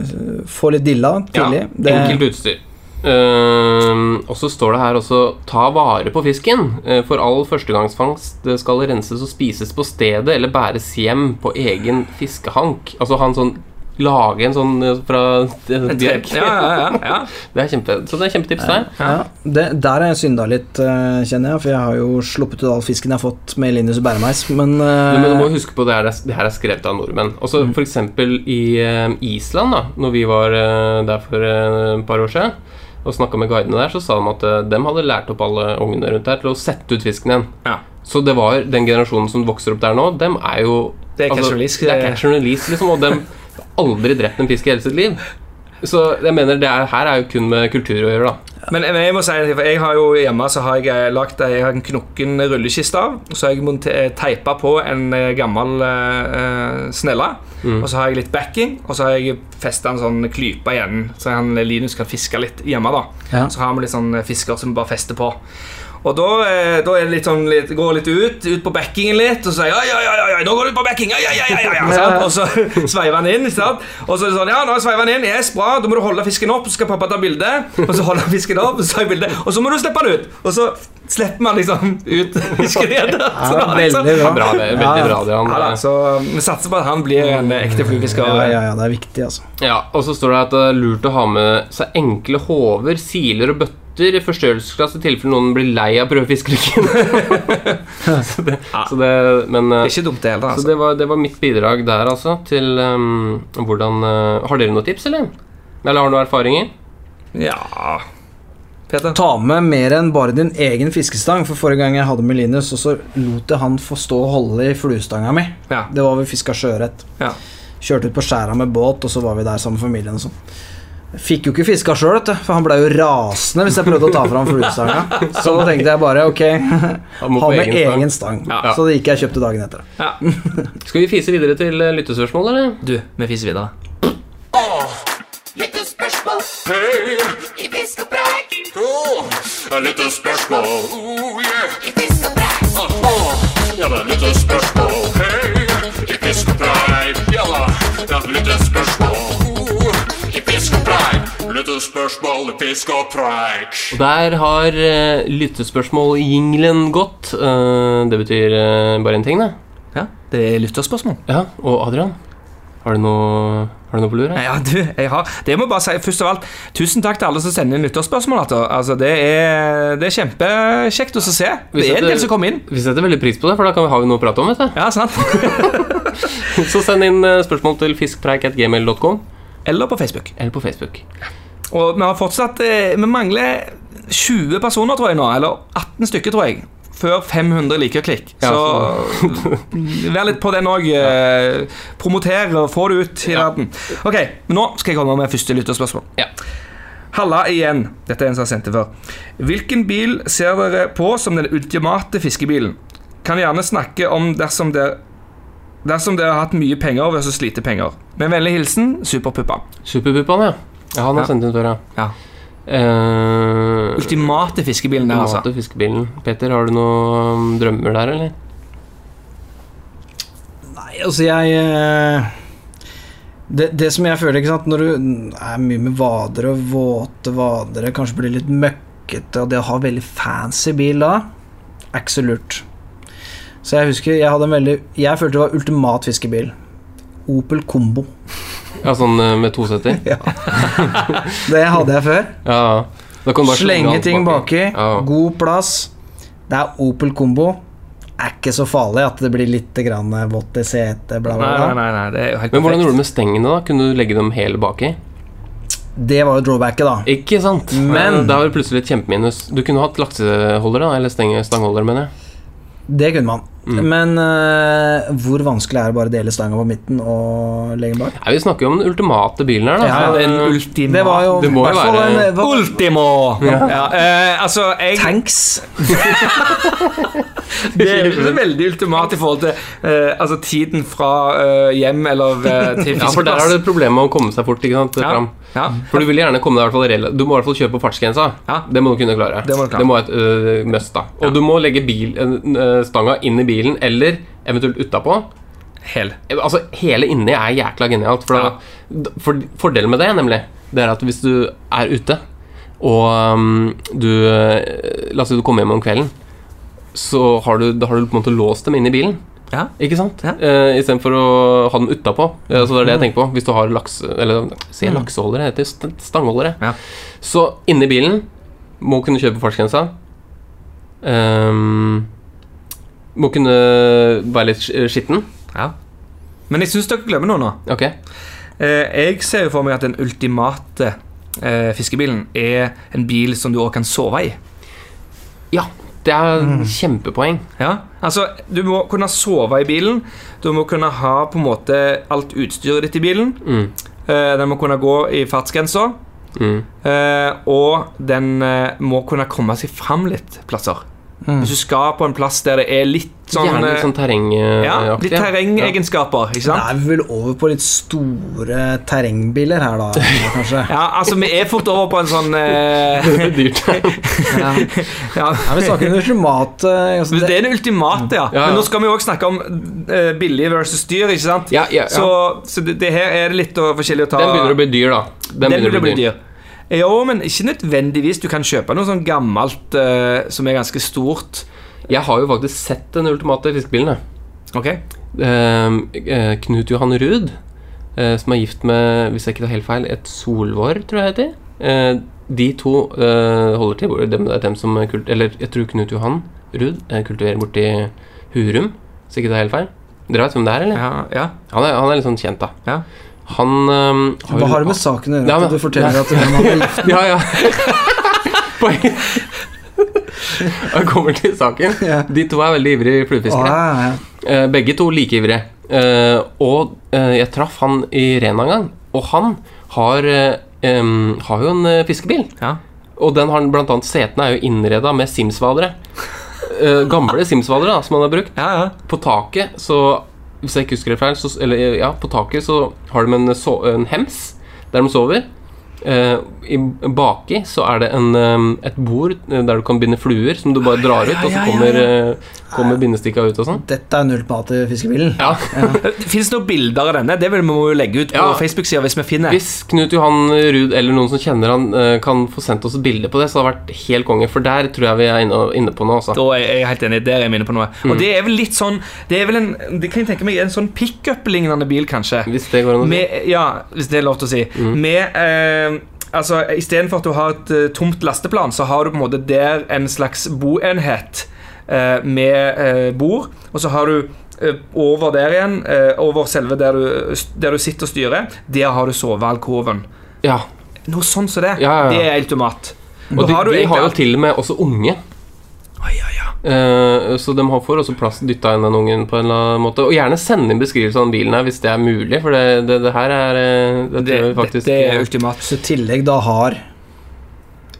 [SPEAKER 4] Få litt dilla tidlig.
[SPEAKER 2] Ja,
[SPEAKER 4] det,
[SPEAKER 2] enkelt utstyr. Uh, og så står det her også 'ta vare på fisken'. Uh, for all førstegangsfangst skal renses og spises på stedet eller bæres hjem på egen fiskehank. Altså ha en sånn Lage en sånn eh, fra bjørk.
[SPEAKER 3] Ja, ja, ja, ja. *laughs*
[SPEAKER 2] Det er kjempe, så det er kjempetips der.
[SPEAKER 4] ja, det, der har jeg synda litt, eh, kjenner jeg, for jeg har jo sluppet ut all fisken jeg har fått med Linus Bæremeis, men,
[SPEAKER 2] Du,
[SPEAKER 4] eh,
[SPEAKER 2] men du må huske på det her, det her er skrevet av nordmenn. Også
[SPEAKER 4] Mm.
[SPEAKER 2] for eksempel i Island, da Når vi var der for et par år siden og snakka med guidene der, så sa de at de hadde lært opp alle ungene rundt der til å sette ut fisken igjen.
[SPEAKER 3] Ja.
[SPEAKER 2] Så det var den generasjonen som vokser opp der nå, dem er jo
[SPEAKER 3] Det er catch and release,
[SPEAKER 2] Det
[SPEAKER 3] det-
[SPEAKER 2] catch and release, liksom, og dem *laughs* aldri drept en fisk i hele sitt liv. Så jeg mener, det er, her er jo kun med kultur å gjøre, da.
[SPEAKER 3] Men, men jeg må si for jeg har jo hjemme så har jeg eh, lagt jeg har en knokken rullekiste av. Så har jeg eh, teipa på en eh, gammel eh, snelle.
[SPEAKER 2] Mm.
[SPEAKER 3] Og så har jeg litt backing, og så har jeg festa en sånn klype igjen, så han Linus kan fiske litt hjemme. da
[SPEAKER 4] Ja.
[SPEAKER 3] Så har vi litt sånn fisker som vi bare fester på. Og da, eh, da er det litt sånn litt, går litt ut, ut på backingen litt, og så sier jeg ja, ja, ja, ja, nå går du ut på backing, ja, ja, ja, ja, ja, ja, sant? Og så *laughs* sveiver han inn, sant? Og så er det sånn, ja, nå sveiver han inn, yes, bra, da må du holde fisken opp, så skal pappa ta bilde, og så holder han fisken opp, og så tar jeg bilde, og så må du slippe han ut, og så slipper man liksom ut fisken igjen. Så
[SPEAKER 4] ja,
[SPEAKER 3] da, liksom,
[SPEAKER 4] veldig bra.
[SPEAKER 2] Bra, det veldig bra, det, han.
[SPEAKER 3] ja, da, så vi satser på at han blir en eh, ekte fluefisker.
[SPEAKER 4] Ja, ja, ja, det er viktig, altså.
[SPEAKER 2] Ja, og så står det at det er lurt å ha med seg enkle håver, siler og bøtter i forstørrelsesglass i tilfelle noen blir lei av prøvefiskerykken. *laughs* så det, så det, men
[SPEAKER 3] Det
[SPEAKER 2] eh,
[SPEAKER 3] er ikke dumt det heller,
[SPEAKER 2] Så
[SPEAKER 3] altså.
[SPEAKER 2] det var, det var mitt bidrag der, altså, til um, hvordan uh, Har dere noen tips, eller? Eller har du noen erfaringer?
[SPEAKER 3] Ja, Peter.
[SPEAKER 4] Ta med mer enn bare din egen fiskestang. For Forrige gang jeg hadde med Linus, og så lot jeg han få stå og holde i fluestanga mi.
[SPEAKER 3] Ja.
[SPEAKER 4] Det var vi fiska sjøørret.
[SPEAKER 3] Ja.
[SPEAKER 4] Kjørte ut på skjæra med båt, og så var vi der sammen med familien. og sånn Fikk jo ikke fiska sjøl, for han ble jo rasende hvis jeg prøvde å ta fram fluestanga. *laughs* Så da tenkte jeg bare ok,
[SPEAKER 2] Han
[SPEAKER 4] ha med
[SPEAKER 2] egen
[SPEAKER 4] egen
[SPEAKER 2] stang.
[SPEAKER 3] Ja.
[SPEAKER 4] Så det gikk jeg kjøpte dagen etter.
[SPEAKER 3] Ja.
[SPEAKER 2] Skal vi fise videre til eh, lyttespørsmål, eller?
[SPEAKER 3] Du, vi fiser videre.
[SPEAKER 5] Lyttespørsmål Hei! i fisk og preik. Oh, yeah. Åh, ja, det er et lite spørsmål. Hei, i fisk og preik. Ja da, det er et lite spørsmål. Oh, I fisk og preik. Lyttespørsmål i fisk og preik.
[SPEAKER 2] Og Der har uh, lyttespørsmål-jinglen gått. Uh, det betyr uh, bare én ting, det.
[SPEAKER 3] Ja, det er lytterspørsmål.
[SPEAKER 2] Ja, og Adrian, har du noe, har du noe på lur?
[SPEAKER 3] Ja, du, jeg har Det må jeg bare si først av alt Tusen takk til alle som sender inn lytterspørsmål. Altså. Altså, det, er, det er kjempekjekt å se. Det er en del som kommer inn.
[SPEAKER 2] Vi setter veldig pris på det, for da kan vi, ha noe å prate om. vet du
[SPEAKER 3] Ja, sant? *laughs*
[SPEAKER 2] Så send inn eh, spørsmål til fiskpreik.gmail.com
[SPEAKER 3] Eller på Facebook.
[SPEAKER 2] eller på Facebook.
[SPEAKER 3] Og vi har fortsatt eh, Vi mangler 20 personer, tror jeg nå, eller 18 stykker, tror jeg. Før 500 liker klikk.
[SPEAKER 2] Ja,
[SPEAKER 3] så vær litt på den òg. Ja. promoter og få det ut i verden. Ok, Nå skal jeg komme med første lytterspørsmål.
[SPEAKER 2] Ja.
[SPEAKER 3] Halla igjen. Dette er en som har sendt det før. Hvilken bil ser dere på som den ultimate fiskebilen? Kan gjerne snakke om dersom dere Dersom dere har hatt mye penger versus lite penger. Med vennlig hilsen Superpuppa.
[SPEAKER 2] Superpuppaen, ja. Ja, han har
[SPEAKER 3] Ja.
[SPEAKER 2] sendt inn før, ja.
[SPEAKER 3] Ja.
[SPEAKER 2] Eh,
[SPEAKER 3] Ultimate fiskebilen der, altså.
[SPEAKER 2] Ultimate fiskebilen. Peter, har du noen drømmer der, eller?
[SPEAKER 4] Nei, altså jeg eh, det, det som jeg føler, ikke sant Når du er mye med vadere og våte vadere, kanskje blir litt møkkete, og det å ha veldig fancy bil da, er ikke så lurt. Så jeg husker jeg hadde en veldig Jeg følte det var ultimat fiskebil. Opel Combo.
[SPEAKER 2] Ja, sånn eh, med *laughs* ja.
[SPEAKER 4] Det hadde jeg før.
[SPEAKER 2] Ja. Da kan du bare
[SPEAKER 4] Slenge ting baki.
[SPEAKER 2] Ja.
[SPEAKER 4] God plass. Det er Opel Combo. Er ikke så farlig at det blir litt grann vått i setet, bla, bla, bla.
[SPEAKER 3] nei, nei, nei, det er jo helt
[SPEAKER 2] Men hvordan gjorde du med stengene, da? Kunne du legge dem hele baki?
[SPEAKER 4] Det var jo drawbacket, da.
[SPEAKER 2] Ikke sant?
[SPEAKER 4] Men-
[SPEAKER 2] Da var det plutselig et kjempeminus. Du kunne hatt lakseholder, da, eller stangholder, mener jeg.
[SPEAKER 4] Det kunne man.
[SPEAKER 2] Mm.
[SPEAKER 4] Men uh, hvor vanskelig er det bare å dele stanga på midten og legge den bak?
[SPEAKER 2] Ja, vi snakker jo om den ultimate bilen her, da.
[SPEAKER 4] Ja,
[SPEAKER 3] Den ultima.
[SPEAKER 4] Det var jo
[SPEAKER 2] Det må jo være-
[SPEAKER 4] en- var,
[SPEAKER 3] Ultimo! Ja. eh, altså, jeg
[SPEAKER 4] Tanks. *laughs*
[SPEAKER 3] Det er jo veldig ultimat i forhold til uh, altså, tiden fra hjem eller til til
[SPEAKER 2] Ja, for der er det problemet med å komme seg fort ikke sant,
[SPEAKER 3] Ja.
[SPEAKER 2] fram.
[SPEAKER 3] Ja.
[SPEAKER 2] For du vil gjerne komme deg i hvert fall Du må i hvert fall kjøre på fartsgrensa.
[SPEAKER 3] Ja.
[SPEAKER 2] Det må du kunne klare.
[SPEAKER 3] Det må klare.
[SPEAKER 2] må et øh, must, da. Og du må legge bil, øh, stanga inn i bilen, eller eventuelt utapå.
[SPEAKER 3] Hel.
[SPEAKER 2] Altså, hele inni er jækla genialt. For, da, for Fordelen med det, nemlig, det er at hvis du er ute, og um, du øh, La oss si du kommer hjem om kvelden, så har du, da har du på en måte låst dem inn i bilen.
[SPEAKER 3] Ja.
[SPEAKER 2] Ikke sant?
[SPEAKER 3] Ja.
[SPEAKER 2] Uh, Istedenfor å ha den utapå. Uh, så det er det jeg tenker på. Hvis du har laks... Eller se lakseholdere, heter st- stangholdere.
[SPEAKER 3] Ja.
[SPEAKER 2] Så inni bilen må kunne kjøre på fartsgrensa. Um, må kunne være litt sk- skitten.
[SPEAKER 3] ja. Men jeg syns dere glemmer noe nå.
[SPEAKER 2] Ok.
[SPEAKER 3] Eh, jeg ser jo for meg at den ultimate eh, fiskebilen er en bil som du òg kan sove i.
[SPEAKER 2] Ja, det er kjempepoeng.
[SPEAKER 3] Ja, altså Du må kunne sove i bilen. Du må kunne ha på en måte alt utstyret ditt i bilen.
[SPEAKER 2] Mm.
[SPEAKER 3] Uh, den må kunne gå i fartsgrensa.
[SPEAKER 2] Mm.
[SPEAKER 3] Uh, og den uh, må kunne komme seg fram litt plasser. Hvis du skal på en plass der det er litt sånn
[SPEAKER 2] Gjerne litt
[SPEAKER 3] eh,
[SPEAKER 2] sånn terreng
[SPEAKER 3] ja, litt terrengegenskaper, ikke
[SPEAKER 4] Det
[SPEAKER 3] Da
[SPEAKER 4] er vel over på litt store terrengbiler her, da, *laughs* kanskje.
[SPEAKER 3] Ja, altså Vi er fort over på en sånn eh, *laughs*
[SPEAKER 2] blir Dyrt. *laughs*
[SPEAKER 4] Ja.
[SPEAKER 3] ja.
[SPEAKER 4] Ja, vi snakker om det eh, altså, det,
[SPEAKER 3] Det er det ultimate, ja. Men nå skal vi òg snakke om uh, billig versus dyr. ikke sant?
[SPEAKER 2] Ja, ja, ja.
[SPEAKER 3] Så, så det, det her er det litt forskjellig å ta
[SPEAKER 2] Den begynner å bli dyr, da.
[SPEAKER 3] Den begynner å bli dyr. Jo, men ikke nødvendigvis. Du kan kjøpe noe sånn gammelt eh, som er ganske stort.
[SPEAKER 2] Jeg har jo faktisk sett den ultimate fiskebilen. jeg.
[SPEAKER 3] Ok?
[SPEAKER 2] Eh, eh, Knut Johan Ruud, eh, som er gift med, hvis jeg ikke tar helt feil, et Solvår, tror jeg heter. Eh, de to eh, holder til. dem, Det er dem som kult, Eller jeg tror Knut Johan Ruud eh, kultiverer borti Hurum, hvis jeg ikke tar helt feil. Dere vet hvem det er, eller?
[SPEAKER 3] Ja, ja,
[SPEAKER 2] Han, er, han er litt sånn kjent, da.
[SPEAKER 3] ja.
[SPEAKER 2] Han eh,
[SPEAKER 4] hva har det med saken å gjøre?
[SPEAKER 2] Ja,
[SPEAKER 4] at du forteller at man hadde gift? *laughs*
[SPEAKER 2] Ja, ja. *laughs* Poeng. Jeg kommer til saken.
[SPEAKER 4] Ja.
[SPEAKER 2] De to er veldig ivrige fluefiskere.
[SPEAKER 4] ja, ja.
[SPEAKER 2] Eh, begge to like ivrige. Eh, og eh, jeg traff han i Rena en gang, og han har, um, har jo en fiskebil.
[SPEAKER 3] ja.
[SPEAKER 2] Og den har blant annet setene er jo innreda med Sims-hvalere. Eh, gamle Sims-hvalere da, som han har brukt.
[SPEAKER 3] ja, ja.
[SPEAKER 2] På taket, så Hvis jeg ikke husker det feil, så, eller, ja, på taket så har de en, so en hems der de sover. Eh, i, baki så er det en, et bord eh, der du kan binde fluer, som du bare drar ut, og så kommer, eh, kommer bindestikka ut og sånn.
[SPEAKER 4] Dette er nullpate fiskebilen.
[SPEAKER 2] Ja.
[SPEAKER 3] Fins *laughs* det noen bilder av denne? Det vil vi må jo legge ut på
[SPEAKER 2] Ja.
[SPEAKER 3] Facebook-sida hvis vi finner.
[SPEAKER 2] Hvis Knut Johan Ruud eller noen som kjenner han eh, kan få sendt oss et bilde på det, så hadde det vært helt konge. For der tror jeg vi er inne, inne på noe. Også.
[SPEAKER 3] Da er jeg helt enig. Der er jeg inne på noe.
[SPEAKER 2] Mm.
[SPEAKER 3] Og det er vel litt sånn Det er vel en Det kan jeg tenke meg en sånn pickup-lignende bil, kanskje.
[SPEAKER 2] Hvis det går an å si.
[SPEAKER 3] Med, ja, hvis det er lov til å si.
[SPEAKER 2] Mm.
[SPEAKER 3] Med eh, Altså, Istedenfor at du har et uh, tomt lasteplan, så har du på en måte der en slags boenhet med eh, bord, og så har du eh, over der igjen, eh, over selve der du, der du sitter og styrer, der har du sovealkoven.
[SPEAKER 2] Ja.
[SPEAKER 3] Noe sånn som det.
[SPEAKER 2] Ja, ja.
[SPEAKER 3] Det er ultimat.
[SPEAKER 2] Og de,
[SPEAKER 3] har
[SPEAKER 2] de har jo til og med også unge.
[SPEAKER 3] Oi, ja, ja.
[SPEAKER 2] Eh, så de har får også plass dytta inn den ungen på en eller annen måte. Og gjerne sende inn beskrivelse av den bilen her hvis det er mulig, for det, det, det her er eh, Det,
[SPEAKER 3] Det,
[SPEAKER 2] faktisk
[SPEAKER 3] det er ultimat.
[SPEAKER 4] Så i tillegg da har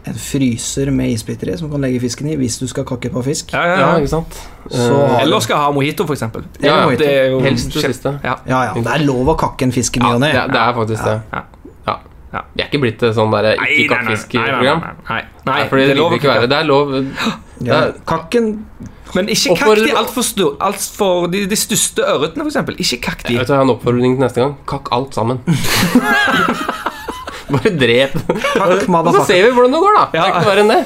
[SPEAKER 4] en fryser med isbiter i som kan legge fisken i hvis du skal kakke på fisk.
[SPEAKER 3] Ja, ja,
[SPEAKER 2] Ja,
[SPEAKER 3] ja.
[SPEAKER 2] ikke sant?
[SPEAKER 4] Så
[SPEAKER 2] Eh,
[SPEAKER 3] Eller skal ha mojito, for eksempel.
[SPEAKER 2] Ja,
[SPEAKER 3] Det er jo
[SPEAKER 2] Helst det siste.
[SPEAKER 3] Ja.
[SPEAKER 4] Ja, ja. Det er lov å kakke en fisk i ny
[SPEAKER 2] Ja,
[SPEAKER 4] og
[SPEAKER 2] det,
[SPEAKER 4] ne.
[SPEAKER 2] det er faktisk det.
[SPEAKER 3] Ja.
[SPEAKER 2] Ja.
[SPEAKER 3] Ja.
[SPEAKER 2] Vi er ikke blitt et sånn derre
[SPEAKER 3] Nei, nei, nei, nei, nei,
[SPEAKER 2] det,
[SPEAKER 3] det er lov
[SPEAKER 2] vil ikke være. Det er lov
[SPEAKER 4] Ja. Kakken
[SPEAKER 3] Men ikke kakk de altfor stor Alt for de, de største ørretene, f.eks. Ikke kakk de.
[SPEAKER 2] Jeg har en oppfordring til neste gang. Kakk alt sammen. *laughs* Bare drep. Og så ser vi hvordan det går, da. Det er
[SPEAKER 3] Ja.
[SPEAKER 2] ikke verre enn det.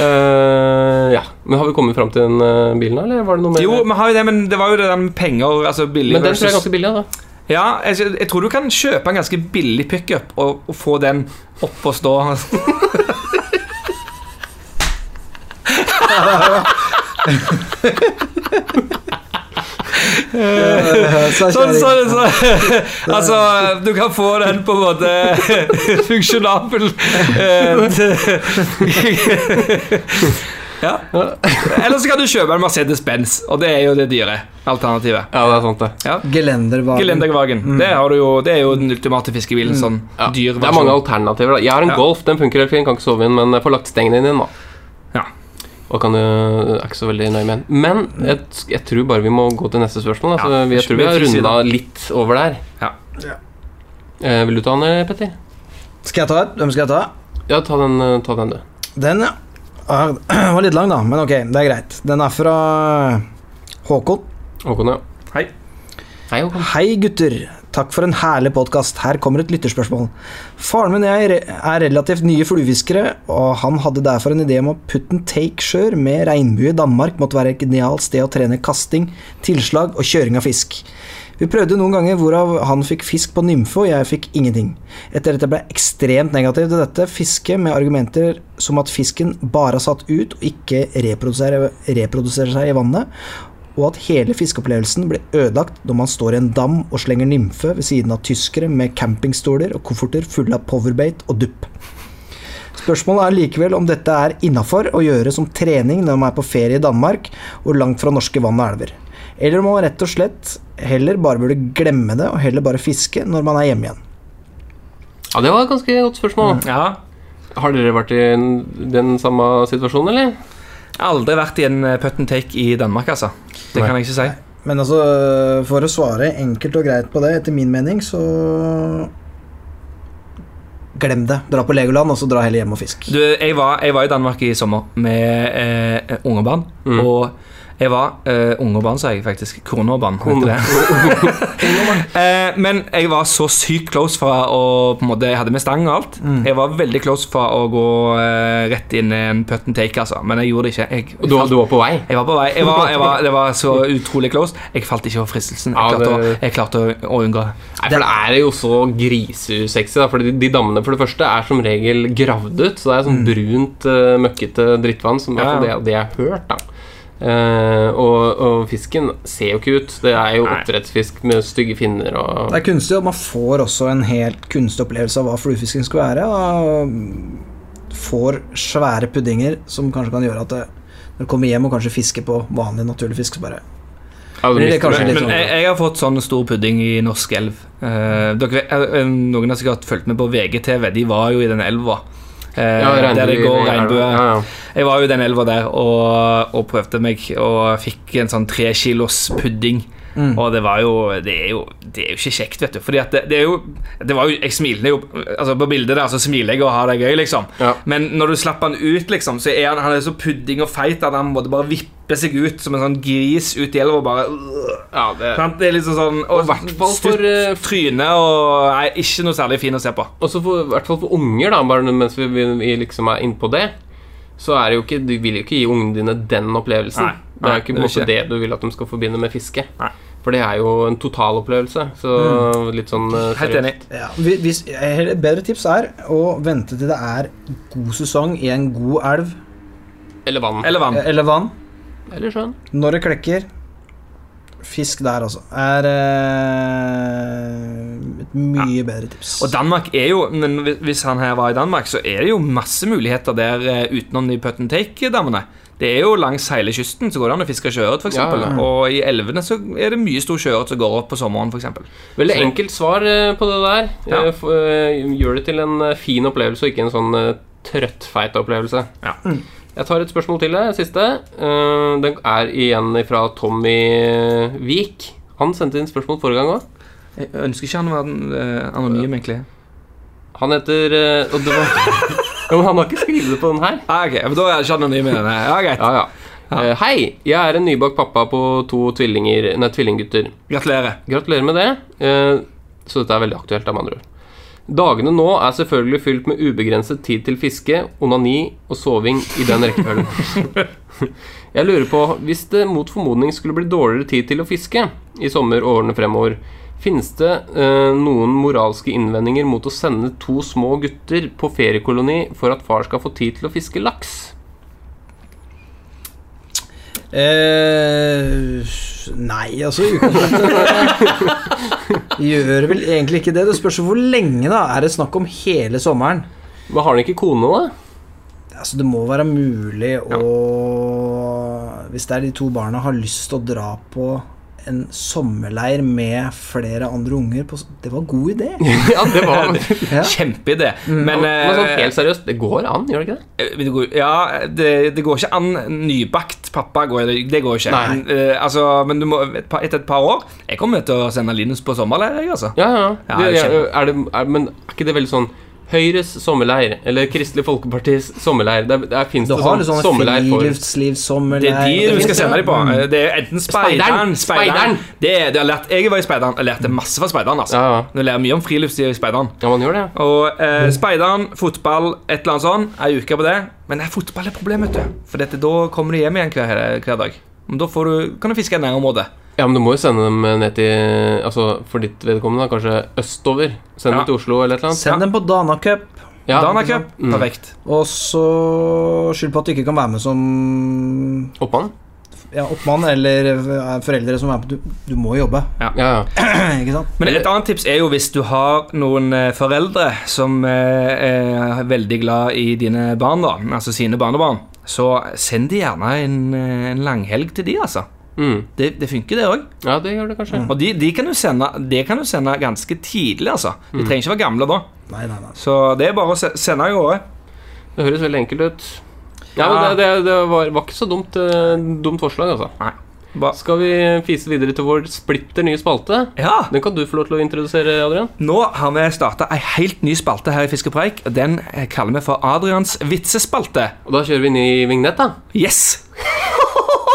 [SPEAKER 2] uh, *laughs* ja. Men har vi kommet fram til den uh, bilen, da, eller var det noe mer?
[SPEAKER 3] Jo, vi har jo det, men det var jo det der med penger altså billig
[SPEAKER 2] men den tror jeg er ganske billig. da
[SPEAKER 3] Ja, jeg, jeg tror du kan kjøpe en ganske billig pickup og, og få den opp og stå. *laughs* *laughs*
[SPEAKER 4] Så
[SPEAKER 3] Sånn, sånn, sånn. Altså, du kan få den på en måte funksjonabel eh, Ja. Eller så kan du kjøpe en Mercedes-Benz, og det er jo det dyre alternativet.
[SPEAKER 2] Ja, det er sant, det.
[SPEAKER 3] Ja.
[SPEAKER 4] Gelendervagen.
[SPEAKER 3] Gelendervagen. Det, har du jo, det er jo den ultimate fiskebilen. Sånn
[SPEAKER 2] Ja.
[SPEAKER 3] dyr
[SPEAKER 2] Det er mange alternativer. da Jeg har en
[SPEAKER 3] Ja.
[SPEAKER 2] Golf, den funker helt fint. Kan ikke sove inn, men jeg får lagt stengen inn igjen, da.
[SPEAKER 3] Ja.
[SPEAKER 2] Og kan jo er ikke så veldig nøye med. Men jeg, jeg tror bare vi må gå til neste spørsmål. Altså,
[SPEAKER 3] Ja,
[SPEAKER 2] vi- jeg tror vi har runda litt over der.
[SPEAKER 3] Ja.
[SPEAKER 2] Eh, vil du ta den, Petter?
[SPEAKER 4] Skal jeg ta et? Hvem skal jeg ta?
[SPEAKER 2] Ja, ta den, eh, ta den du.
[SPEAKER 4] Den, ja. *clears throat* Den var litt lang, da, men ok, det er greit. Den er fra Håkon.
[SPEAKER 2] Håkon, ja.
[SPEAKER 3] Hei.
[SPEAKER 2] Hei, Håkon.
[SPEAKER 4] Hei, gutter. Takk for en herlig podkast. Her kommer et lytterspørsmål. Faren min og jeg er relativt nye fluefiskere, og han hadde derfor en idé om å putte en take-sjøer med regnbue i Danmark måtte være et genialt sted å trene kasting, tilslag og kjøring av fisk. Vi prøvde noen ganger hvorav han fikk fisk på nymfe, og jeg fikk ingenting. Etter dette ble jeg ekstremt negativ til dette fisket, med argumenter som at fisken bare har satt ut og ikke reproduserer, reproduserer seg i vannet, og at hele fiskeopplevelsen blir ødelagt når man står i en dam og slenger nymfe ved siden av tyskere med campingstoler og kofferter fulle av powerbait og dupp. Spørsmålet er likevel om dette er innafor å gjøre som trening når man er på ferie i Danmark og langt fra norske vann og elver. Eller om man rett og slett heller bare burde glemme det og heller bare fiske når man er hjemme igjen.
[SPEAKER 2] Ja, det var et ganske godt spørsmål.
[SPEAKER 3] Ja.
[SPEAKER 2] Har dere vært i den samme situasjonen, eller?
[SPEAKER 3] Aldri vært i en eh, put and take i Danmark, altså. Det kan jeg ikke si.
[SPEAKER 4] Men altså, for å svare enkelt og greit på det, etter min mening, så Glem det. Dra på Legoland, og så dra heller hjem og fisk.
[SPEAKER 3] Du, jeg, var, jeg var i Danmark i sommer med eh, unge barn.
[SPEAKER 2] Mm.
[SPEAKER 3] Og jeg var uh, unge barn, sa jeg faktisk. Kornårbarn. heter det. *laughs* *laughs* eh, men jeg var så sykt close fra å på en måte, Jeg hadde med stang og alt.
[SPEAKER 2] Mm.
[SPEAKER 3] Jeg var veldig close fra å gå uh, rett inn i en put and take, altså. Men jeg gjorde det ikke. Jeg,
[SPEAKER 2] Og du, var- du var på vei?
[SPEAKER 3] jeg var på vei. Jeg var, jeg var, *laughs* det var så utrolig close. Jeg falt ikke over fristelsen. Jeg klarte, å, jeg klarte å, å unngå det.
[SPEAKER 2] Nei, for det er jo så grisesexy, da. For de, de dammene for det første er som regel gravd ut. Så det er sånn brunt, uh, møkkete drittvann, som er
[SPEAKER 3] Ja.
[SPEAKER 2] det, det jeg har hørt, da. Eh, og, og fisken ser jo ikke ut. Det er jo
[SPEAKER 3] Nei.
[SPEAKER 2] oppdrettsfisk med stygge finner og
[SPEAKER 4] Det er kunstig, og man får også en helt kunstig opplevelse av hva fluefisken skal være. Og får svære puddinger som kanskje kan gjøre at det, når du kommer hjem og kanskje fisker på vanlig naturlig fisk, så bare
[SPEAKER 2] Ja,
[SPEAKER 4] litt
[SPEAKER 3] Men
[SPEAKER 4] sånn-
[SPEAKER 3] jeg, jeg har fått sånn stor pudding i norsk elv. Uh, dere, eh, noen har sikkert fulgt med på VGTV. De var jo i den elva. Eh,
[SPEAKER 2] Ja, regnbue
[SPEAKER 3] der det går regnbue.
[SPEAKER 2] Ja, ja.
[SPEAKER 3] Jeg var jo i den elva der og, og prøvde meg, og fikk en sånn tre kilos pudding.
[SPEAKER 4] Mm.
[SPEAKER 3] Og det var jo det, jo det er jo ikke kjekt, vet du. Fordi at det, det er jo Det var jo Jeg smiler jo Altså På bildet der så smiler jeg og har det gøy, liksom.
[SPEAKER 2] Ja.
[SPEAKER 3] Men når du slapper han ut, liksom, så er han, han er så pudding og feit at han måtte bare vippe seg ut som en sånn gris ut i elva og bare
[SPEAKER 2] Ja, det?
[SPEAKER 3] Det er liksom sånn
[SPEAKER 2] Og i hvert fall for, eh,
[SPEAKER 3] tryne og Nei, ikke noe særlig fin å se på.
[SPEAKER 2] Og så i hvert fall for unger, da, bare mens vi, vi, vi liksom er innpå det, så er det jo ikke Du vil jo ikke gi ungene dine den opplevelsen.
[SPEAKER 3] Nei,
[SPEAKER 2] det er jo ikke
[SPEAKER 3] det er ikke
[SPEAKER 2] det du vil at de skal forbinde med fiske.
[SPEAKER 3] Nei.
[SPEAKER 2] For det er jo en totalopplevelse. Så litt sånn uh,
[SPEAKER 3] Helt enig.
[SPEAKER 4] ja. Hvis, Et bedre tips er å vente til det er god sesong i en god elv
[SPEAKER 2] Eller vann.
[SPEAKER 3] Eller vann.
[SPEAKER 4] eller vann.
[SPEAKER 2] Eller sjøen.
[SPEAKER 4] Når det klekker, Fisk der, altså. Er eh, et mye bedre tips.
[SPEAKER 3] Og Danmark er jo Men hvis han her var i Danmark, så er det jo masse muligheter der eh, utenom de put and take-dammene. Det er jo langs hele kysten så går det an å fiske sjøørret, f.eks.
[SPEAKER 2] Ja, ja.
[SPEAKER 3] Og i elvene så er det mye stor sjøørret som går opp på sommeren, f.eks.
[SPEAKER 2] Veldig
[SPEAKER 3] Så-
[SPEAKER 2] enkelt svar eh, på det der.
[SPEAKER 3] Ja.
[SPEAKER 2] Eh, Gjør det til en fin opplevelse, og ikke en sånn trøttfeit opplevelse.
[SPEAKER 3] Ja.
[SPEAKER 2] Jeg tar et spørsmål til, det siste. Eh, Den er igjen fra Tommy Vik. Han sendte inn spørsmål forrige gang òg.
[SPEAKER 3] Jeg ønsker ikke han å være eh, anonym, egentlig.
[SPEAKER 2] Han heter eh, Og det var *laughs* ja, men han har ikke skrevet det på den her.
[SPEAKER 3] Ah, ok, men Da er jeg ikke anonym i denne. Ja, greit.
[SPEAKER 2] Ja, ja. Hei, jeg er en nybakt pappa på to tvillinger, nei, tvillinggutter.
[SPEAKER 3] Gratulerer.
[SPEAKER 2] Gratulerer med det. Så dette er veldig aktuelt, da, med andre ord. Dagene nå er selvfølgelig fylt med ubegrenset tid til fiske, onani og soving i den rekkefølgen. *laughs* Jeg lurer på, hvis det mot formodning skulle bli dårligere tid til å fiske i sommer og årene fremover, finnes det eh, noen moralske innvendinger mot å sende to små gutter på feriekoloni for at far skal få tid til å fiske laks?
[SPEAKER 4] Eh, nei, altså *laughs* Gjør vel egentlig ikke det. Det spørs hvor lenge, da. Er det snakk om hele sommeren?
[SPEAKER 2] Men har han ikke kone, da?
[SPEAKER 4] Altså, det må være mulig å Hvis det er de to barna har lyst til å dra på en sommerleir med flere andre unger på, Det var god idé. *laughs*
[SPEAKER 2] ja, det var *laughs* *laughs*
[SPEAKER 4] Ja.
[SPEAKER 3] Kjempeidé. Men,
[SPEAKER 2] Men sånn
[SPEAKER 3] eh,
[SPEAKER 2] helt seriøst, det går an, gjør det ikke det?
[SPEAKER 3] Eh, det går- Ja, det, det går ikke an. Nybakt pappa går det, det går ikke.
[SPEAKER 2] Nei.
[SPEAKER 3] uh, altså, men du må, et par, etter et par år Jeg kommer til å sende Linus på sommerleir. Altså.
[SPEAKER 2] Ja, ja.
[SPEAKER 3] Ja,
[SPEAKER 2] Det,
[SPEAKER 3] er
[SPEAKER 2] er, er er, men er ikke det veldig sånn Høyres sommerleir, eller Kristelig Folkepartis sommerleir Der, der fins det sånn
[SPEAKER 4] sånne sånn
[SPEAKER 2] sommerleir for
[SPEAKER 3] Det er de du skal
[SPEAKER 2] se
[SPEAKER 3] deg på. Eh, Det er enten
[SPEAKER 2] Speideren.
[SPEAKER 3] Speideren. Det, er- det jeg lært, Jeg var i Speideren. Jeg lærte masse fra Speideren. Altså.
[SPEAKER 2] Ja, ja.
[SPEAKER 3] Du lærer mye om friluftsliv i Speideren.
[SPEAKER 2] Ja, man gjør det.
[SPEAKER 3] Og eh, Speideren, fotball, et eller annet sånn. Ei uke på det. Men nei, fotball er problemet, vet du. For dette, da kommer du hjem igjen hver, hver dag. Men da får du, kan du fiske i nærområdet.
[SPEAKER 2] Ja, men du må jo sende dem ned til Altså for ditt vedkommende, da, kanskje østover. Send
[SPEAKER 3] Ja.
[SPEAKER 2] dem til Oslo eller et eller annet.
[SPEAKER 4] Send dem på Dana Cup.
[SPEAKER 2] Ja,
[SPEAKER 3] Dana Cup,
[SPEAKER 2] Mm.
[SPEAKER 3] perfekt.
[SPEAKER 4] Og så skyld på at du ikke kan være med som
[SPEAKER 2] Oppmann?
[SPEAKER 4] ja, oppmann eller eh, foreldre som er på Du, du må jobbe,
[SPEAKER 2] Ja, ja. *clears throat*
[SPEAKER 4] ikke sant?
[SPEAKER 3] Men et annet tips er jo hvis du har noen eh, foreldre som eh, er veldig glad i dine barn, da, altså sine barnebarn, så send de gjerne en, en langhelg til de, altså.
[SPEAKER 2] Mm.
[SPEAKER 3] Det, det funker, det òg.
[SPEAKER 2] ja, det gjør det kanskje.
[SPEAKER 3] Og de, de kan du sende, det kan du sende ganske tidlig, altså. De trenger ikke være gamle da.
[SPEAKER 4] Nei, nei, nei.
[SPEAKER 3] Så det er bare å sende av gårde.
[SPEAKER 2] Det høres veldig enkelt ut. Ja,
[SPEAKER 3] Ja.
[SPEAKER 2] men det, det, det var, var ikke så dumt, eh, dumt forslag, altså.
[SPEAKER 3] Nei. Ba
[SPEAKER 2] Skal vi fise videre til vår splitter nye spalte?
[SPEAKER 3] ja.
[SPEAKER 2] Den kan du få lov til å introdusere, Adrian.
[SPEAKER 3] Nå har vi starta ei helt ny spalte her i Fiskepreik. og Den eh, kaller vi for Adrians vitsespalte.
[SPEAKER 2] Og da kjører vi ny vignett, da.
[SPEAKER 3] Yes! *laughs*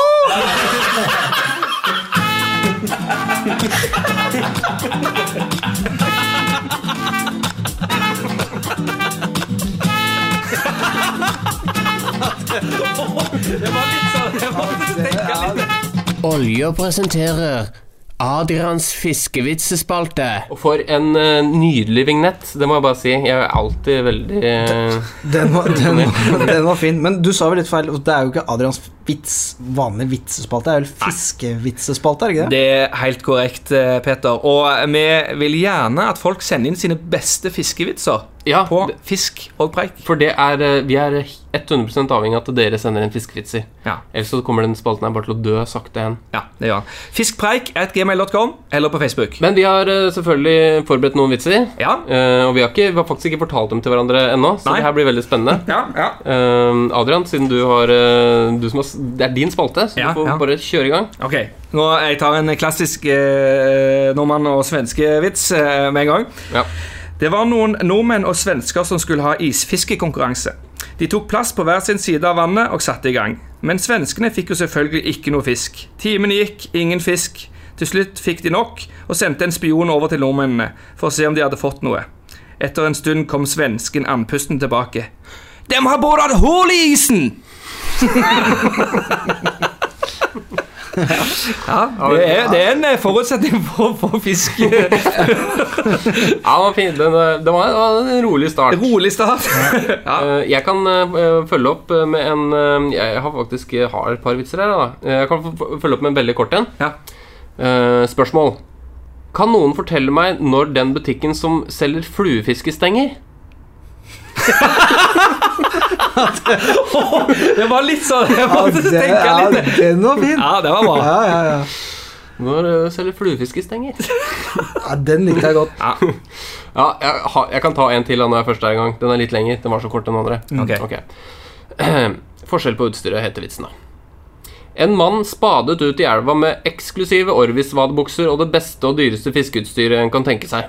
[SPEAKER 2] Olje presenterer Adrians fiskevitsespalte. Og for en uh, nydelig vignett, det må jeg bare si. Jeg er alltid veldig uh,
[SPEAKER 4] Den var, den, var- den var fin. Men du sa vel litt feil. Det er jo ikke Adrians vits, vanlig vitsespalte. Det er vel fiskevitsespalte, er det ikke det?
[SPEAKER 3] Det er helt korrekt, eh, Peter. Og vi vil gjerne at folk sender inn sine beste fiskevitser
[SPEAKER 2] Ja,
[SPEAKER 3] på Fisk og preik.
[SPEAKER 2] For det er eh, Vi er 100 avhengig av at dere sender inn fiskevitser.
[SPEAKER 3] Ja.
[SPEAKER 2] Ellers så kommer den spalten her bare til å dø sakte igjen.
[SPEAKER 3] ja, det gjør han. Fiskpreik at gmail.com eller på Facebook.
[SPEAKER 2] Men vi har eh, selvfølgelig forberedt noen vitser.
[SPEAKER 3] Ja,
[SPEAKER 2] eh, og vi har, ikke, vi har faktisk ikke fortalt dem til hverandre ennå, så
[SPEAKER 3] Nei.
[SPEAKER 2] det her blir veldig spennende. *laughs*
[SPEAKER 3] ja, ja.
[SPEAKER 2] Eh, Adrian, siden du har, du som har Det er din spalte, så du får bare kjøre i gang.
[SPEAKER 3] Ok, nå jeg tar en klassisk eh, nordmann og svenske vits eh, med en gang.
[SPEAKER 2] Ja.
[SPEAKER 3] Det var noen nordmenn og svensker som skulle ha isfiskekonkurranse. De tok plass på hver sin side av vannet og satte i gang. Men svenskene fikk jo selvfølgelig ikke noe fisk. Timene gikk, ingen fisk. Til slutt fikk de nok og sendte en spion over til nordmennene for å se om de hadde fått noe. Etter en stund kom svensken andpusten tilbake. Dem har boret hull i isen! *laughs* ja, det er, det er en eh, forutsetning for å få fisk. *laughs*
[SPEAKER 2] Ja, det var fint. Eh, det var, det var en rolig start.
[SPEAKER 3] Rolig start. *laughs* ja.
[SPEAKER 2] Eh, Jeg kan følge opp med en Jeg har faktisk har et par vitser her. Da. Jeg kan følge opp med en veldig kort en.
[SPEAKER 3] Ja.
[SPEAKER 2] Spørsmål. Kan noen fortelle meg når den butikken som selger fluefiske, stenger? *laughs* *laughs*
[SPEAKER 3] Det var litt sånn Jeg måtte
[SPEAKER 4] det-
[SPEAKER 3] tenke
[SPEAKER 4] ja,
[SPEAKER 3] litt.
[SPEAKER 4] den var fin.
[SPEAKER 3] Ja, det var bra.
[SPEAKER 4] Ja, ja, ja.
[SPEAKER 2] Når uh, selger fluefiskestenger?
[SPEAKER 4] ja den likte jeg godt.
[SPEAKER 2] Ja, jeg, har, jeg kan ta en til når jeg først er i gang. Den er litt lenger. Den var så kort, den andre.
[SPEAKER 3] Ok. *clears throat*
[SPEAKER 2] Forskjell på utstyret heter vitsen, da. En mann spadet ut i elva med eksklusive Orvis-vadebukser og det beste og dyreste fiskeutstyret en kan tenke seg.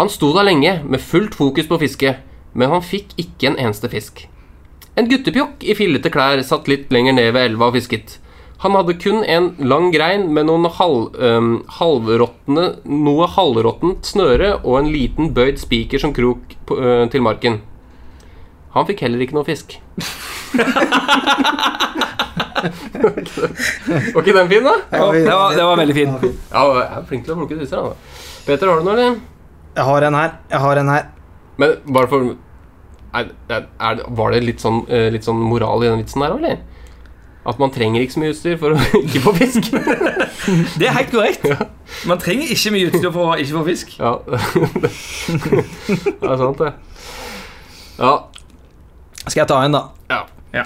[SPEAKER 2] Han sto der lenge med fullt fokus på fiske, men han fikk ikke en eneste fisk. En guttepjokk i fillete klær satt litt lenger ned ved elva og fisket. Han hadde kun en lang grein med noen halv, um, halvrottene, noe halvråttent snøre og en liten bøyd spiker som krok på, uh, til marken. Han fikk heller ikke noe fisk. *laughs* Var ikke den fin, da?
[SPEAKER 3] Det var, det var veldig fin.
[SPEAKER 2] Ja, jeg er flink til å plukke disse da. Peter, har du noe, eller?
[SPEAKER 4] Jeg har en her. Jeg har en her.
[SPEAKER 2] Men bare for er, er, Var det litt sånn, eh, litt sånn moral i den vitsen der, eller? At man trenger ikke så mye utstyr for å *laughs* ikke få fisk? *laughs*
[SPEAKER 3] Det er helt korrekt. Man trenger ikke mye utstyr for å ikke få fisk.
[SPEAKER 2] Ja. *laughs* det er sant, det. Ja.
[SPEAKER 4] Skal jeg ta en, da?
[SPEAKER 2] ja.
[SPEAKER 3] Ja.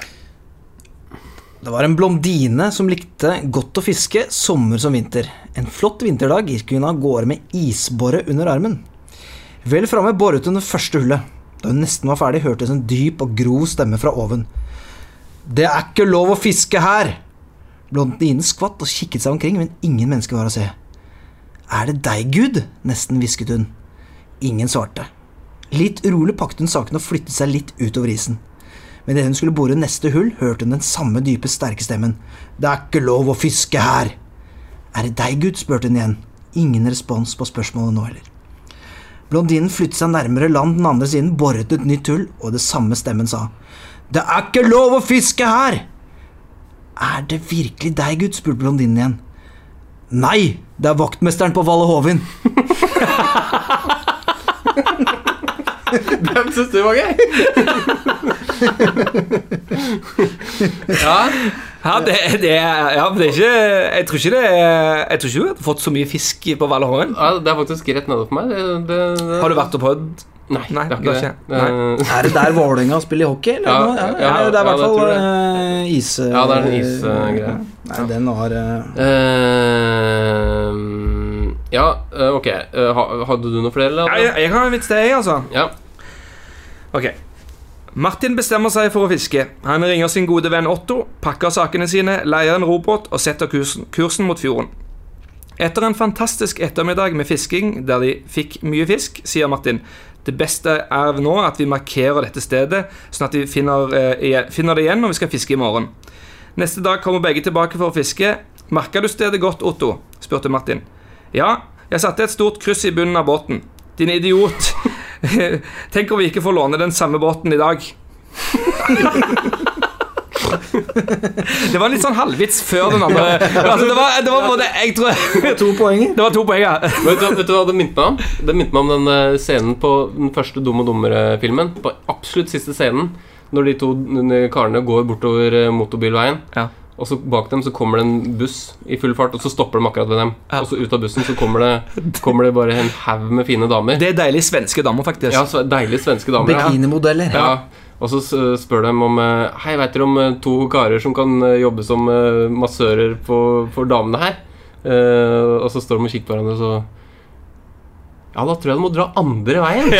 [SPEAKER 4] Det var en blondine som likte godt å fiske sommer som vinter. En flott vinterdag gikk hun av gårde med isbore under armen. Vel framme boret hun det første hullet. Da hun nesten var ferdig, hørtes en dyp og grov stemme fra oven. Det er ikke lov å fiske her! Blondinen skvatt og kikket seg omkring, men ingen mennesker var å se. Er det deg, Gud? nesten hvisket hun. Ingen svarte. Litt urolig pakket hun saken og flyttet seg litt utover isen. Men idet hun skulle bore neste hull, hørte hun den samme dype, sterke stemmen. Det er ikke lov å fiske her! Er det deg, Gud? spurte hun igjen. Ingen respons på spørsmålet nå heller. Blondinen flyttet seg nærmere land den andre siden, boret et nytt hull, og det samme stemmen sa. Det er ikke lov å fiske her! Er det virkelig deg, Gud? spurte blondinen igjen. Nei, det er vaktmesteren på Valle Hovin. *laughs*
[SPEAKER 2] Hvem syns du var gøy? Ja.
[SPEAKER 3] Ja, det, det, er- ja, men det er ikke Jeg tror ikke det Jeg tror ikke du har fått så mye fisk på Valahorn.
[SPEAKER 2] ja, det er faktisk rett nede for meg. Det, det, det,
[SPEAKER 3] Har du vært og prøvd?
[SPEAKER 2] Nei,
[SPEAKER 3] Nei,
[SPEAKER 2] det er ikke det. Nei.
[SPEAKER 4] Er det der Vålerenga spiller hockey? Eller?
[SPEAKER 2] Ja,
[SPEAKER 4] ja,
[SPEAKER 2] ja,
[SPEAKER 4] ja, det er i hvert fall uh, is...
[SPEAKER 2] Ja, det er en isgreie.
[SPEAKER 4] Nei, den har uh...
[SPEAKER 2] eh, ja, eh, ok. Eh, hadde du noe flere, eller?
[SPEAKER 3] Ja, jeg, jeg har en vits til, jeg, altså.
[SPEAKER 2] Ja.
[SPEAKER 3] Ok. Martin bestemmer seg for å fiske. Han ringer sin gode venn Otto, pakker sakene sine, leier en robåt og setter kursen, kursen mot fjorden. Etter en fantastisk ettermiddag med fisking der de fikk mye fisk, sier Martin det beste er nå at vi markerer dette stedet, sånn at vi finner, eh, finner det igjen når vi skal fiske i morgen. Neste dag kommer begge tilbake for å fiske. Merka du stedet godt, Otto? spurte Martin. Ja, jeg satte et stort kryss i bunnen av båten. Din idiot. *laughs* *laughs* Tenk om vi ikke får låne den samme båten i dag. *laughs* det var litt sånn halvvits før den andre. Altså, det, var, det var både Jeg tror
[SPEAKER 4] To poenger. *laughs*
[SPEAKER 3] Det var to poeng, ja.
[SPEAKER 2] Vet, du, vet du hva det minte meg om? Det minte meg om den eh, scenen på den første Dum og dummere-filmen. På absolutt siste scenen. Når de to karene går bortover eh, motorbilveien.
[SPEAKER 3] Ja.
[SPEAKER 2] Og så bak dem så kommer det en buss i full fart, og så stopper de akkurat ved dem.
[SPEAKER 3] Ja.
[SPEAKER 2] Og så ut av bussen så kommer det, *laughs* kommer det bare en haug med fine damer.
[SPEAKER 3] Det er deilige svenske damer, faktisk.
[SPEAKER 2] Ja, så Deilige svenske damer.
[SPEAKER 4] Bikinimodeller.
[SPEAKER 2] Ja. Og så spør de om eh, Hei, vet dere om eh, to karer som kan eh, jobbe som massører på, for damene her? Uh, og så står de og kikker på hverandre, og så Ja, da tror jeg de må dra andre veien. *laughs*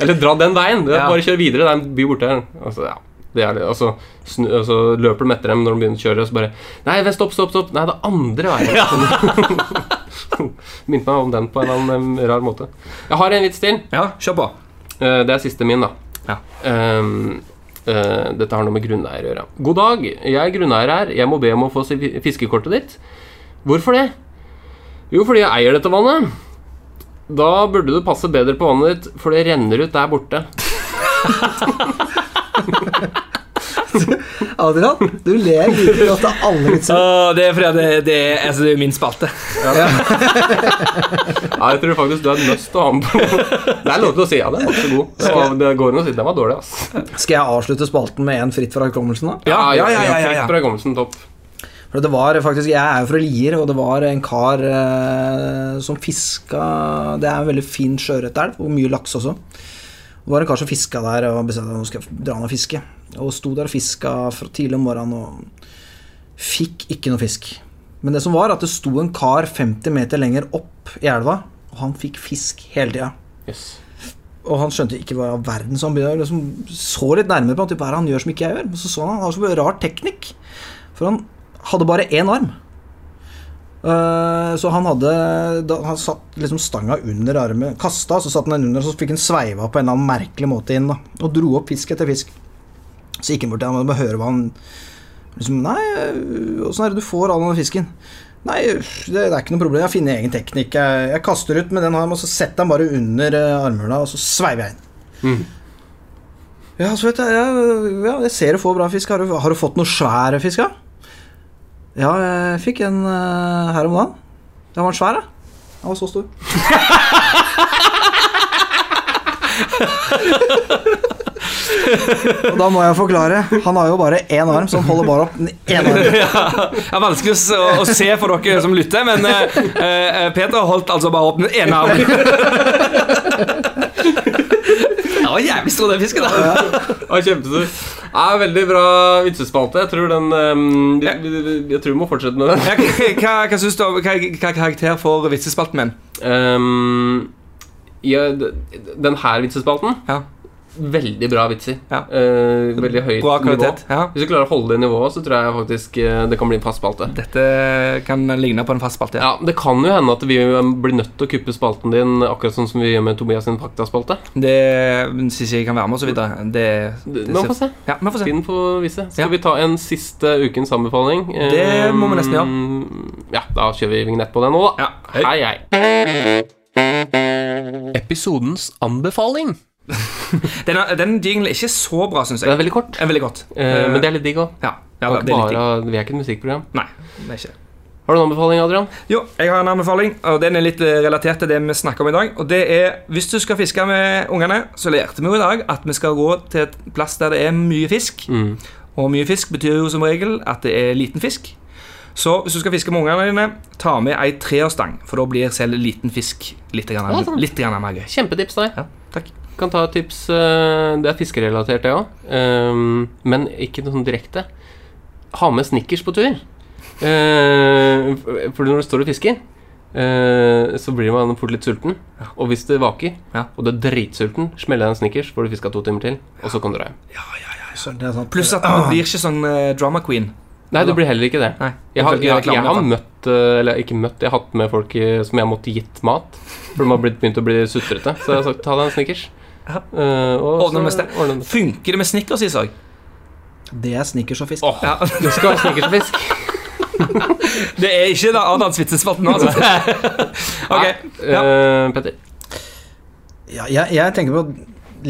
[SPEAKER 2] Eller dra den veien.
[SPEAKER 3] Ja.
[SPEAKER 2] Bare kjør videre. Det er en by borte her. Altså, ja. Det er det. Og så, snu, altså, løper de etter dem når de begynner å kjøre, og så bare Nei, vent, stopp, stopp, stopp. Nei, det er andre veien. *laughs* Minte meg om den på en eller annen rar måte. Jeg har en vits til.
[SPEAKER 3] Ja, kjør på.
[SPEAKER 2] Eh, Det er siste min, da.
[SPEAKER 3] Ja.
[SPEAKER 2] Um, uh, dette har noe med grunneier å gjøre. God dag, jeg er grunneier her. Jeg må be om å få fiskekortet ditt. Hvorfor det? Jo, fordi jeg eier dette vannet. Da burde du passe bedre på vannet ditt, for det renner ut der borte. *laughs* *laughs*
[SPEAKER 4] Adrian, du ler like godt av alle vitser.
[SPEAKER 3] Åh, det er fordi det, det, er- altså, det er min spalte.
[SPEAKER 2] Ja, jeg tror faktisk du er nødt til å ha den på Det er lov til å si ja, den var ikke så god. Det, var, det går an å si den var dårlig, ass.
[SPEAKER 4] Skal jeg avslutte spalten med en fritt fra hukommelsen, da?
[SPEAKER 3] Ja, ja, ja, ja, ja, ja.
[SPEAKER 2] Fritt fra hukommelsen, topp.
[SPEAKER 4] For det var faktisk Jeg er jo fra Lier, og det var en kar eh, som fiska Det er en veldig fin sjøørretelv, og mye laks også. Det var en kar som fiska der og bestemte at for å dra ned og fiske. Og sto der og fiska fra tidlig om morgenen og fikk ikke noe fisk. Men det som var, at det sto en kar 50 meter lenger opp i elva, og han fikk fisk hele tida.
[SPEAKER 2] Yes.
[SPEAKER 4] Og han skjønte ikke hva i all verden så han begynte, liksom, så litt nærmere på han, typ, hva han gjør som ikke jeg gjør. Men så så han han har så rart rar teknikk. For han hadde bare én arm. Eh, så han hadde da, Han satt liksom stanga under armen, kasta, så satt han den under, så fikk han sveiva på en eller annen merkelig måte inn. da Og dro opp fisk etter fisk. Så gikk han bort til ham og høre hva han liksom, Nei, åssen er det du får all den fisken? Nei, det, det er ikke noe problem. Jeg finner egen teknikk. Jeg, jeg kaster ut med den armen, og så setter han bare under uh, armhula, og så sveiver jeg inn. Ja, så vet jeg, jeg, ja, jeg ser du får bra fisk. Har du, har du fått noe svære fisk, da? Ja, jeg fikk en eh, her om dagen. Den var svær, da. Den var så stor. Og da må jeg forklare. Han har jo bare én arm, så han holder bare opp den ene armen. *laughs*
[SPEAKER 3] Det er vanskelig å, s- å, å se for dere som lytter, men eh, eh, Peter holdt altså bare opp den ene armen. *laughs* Det var jævlig stor, den fisken. da
[SPEAKER 2] Ja, kjempestor. Ja, veldig bra vitsespalte. Jeg tror den um, jeg, jeg tror vi må fortsette med den.
[SPEAKER 3] Ja, Hva, hva, synes du, hva, hva karakter får vitsespalten min?
[SPEAKER 2] Um, ja, den her vitsespalten
[SPEAKER 3] Ja.
[SPEAKER 2] Veldig bra vitser.
[SPEAKER 3] Ja.
[SPEAKER 2] Uh, veldig høyt
[SPEAKER 3] Bra kvalitet.
[SPEAKER 2] nivå.
[SPEAKER 3] Ja.
[SPEAKER 2] Hvis du klarer å holde det nivået, så tror jeg faktisk eh, det kan bli en fast spalte.
[SPEAKER 3] Dette kan ligne på en fast spalte.
[SPEAKER 2] Ja, Det kan jo hende at vi blir nødt til å kuppe spalten din, akkurat sånn som vi gjør med Tobias sin faktaspalte.
[SPEAKER 3] Det syns jeg kan være med, og så videre. Det, det,
[SPEAKER 2] Man får se.
[SPEAKER 3] Ja, vi får se.
[SPEAKER 2] Tiden får vise. Skal
[SPEAKER 3] Ja.
[SPEAKER 2] vi ta en siste ukens anbefaling?
[SPEAKER 3] Det må vi nesten
[SPEAKER 2] gjøre. Ja, da kjører vi vignett på det nå, da.
[SPEAKER 3] Ja.
[SPEAKER 2] Hei, hei. Episodens anbefaling. *laughs*
[SPEAKER 3] Den, den jinglen er ikke så bra, syns
[SPEAKER 2] Den
[SPEAKER 3] jeg.
[SPEAKER 2] er veldig kort,
[SPEAKER 3] Den er veldig godt.
[SPEAKER 2] eh, men det er litt digg òg.
[SPEAKER 3] ja, ja.
[SPEAKER 2] Vi er ikke et musikkprogram.
[SPEAKER 3] Nei, det er ikke.
[SPEAKER 2] Har du en anbefaling, Adrian?
[SPEAKER 3] Jo, jeg har en anbefaling, og den er litt eh, relatert til det vi snakker om i dag. Og det er, Hvis du skal fiske med ungene, så lærte vi jo i dag at vi skal gå til et plass der det er mye fisk.
[SPEAKER 2] Mm.
[SPEAKER 3] Og mye fisk betyr jo som regel at det er liten fisk. Så hvis du skal fiske med ungene dine, ta med ei treårsstang, for da blir selv liten fisk litt, grann,
[SPEAKER 2] Ja,
[SPEAKER 3] litt grann mer gøy.
[SPEAKER 2] Kjempetips der.
[SPEAKER 3] Ja, takk.
[SPEAKER 2] Kan ta et tips. eh, Det er fiskerelatert, det òg. Men ikke noe sånn direkte. Ha med Snickers på tur. Eh, For når du står og fisker, eh, så blir man fort litt sulten. Og hvis det vaker,
[SPEAKER 3] Ja.
[SPEAKER 2] og du er dritsulten, smeller deg en Snickers, får du fiska to timer til, og så kan du dra hjem.
[SPEAKER 4] Ja, ja, ja, sant.
[SPEAKER 3] Pluss at man blir ikke sånn eh, drama queen.
[SPEAKER 2] Nei, det blir heller ikke det.
[SPEAKER 3] Nei,
[SPEAKER 2] Jeg har, jeg, jeg har møtt eh, Eller ikke møtt, jeg har hatt med folk eh, som jeg har måttet gitt mat. For de har blitt, begynt å bli sutrete. Så jeg har sagt ta deg en Snickers.
[SPEAKER 3] Ja.
[SPEAKER 2] Eh, og
[SPEAKER 3] Ordne med sted. Funker det med Snickers, Isak?
[SPEAKER 4] Det er snickers og fisk.
[SPEAKER 2] Oh,
[SPEAKER 3] Ja.
[SPEAKER 2] Du skal ha Snickers og fisk. *laughs*
[SPEAKER 3] Det er ikke da Adams vitsespalten nå, altså. *laughs* ok. Ja.
[SPEAKER 2] uh, Petter.
[SPEAKER 4] Ja, jeg, jeg tenker på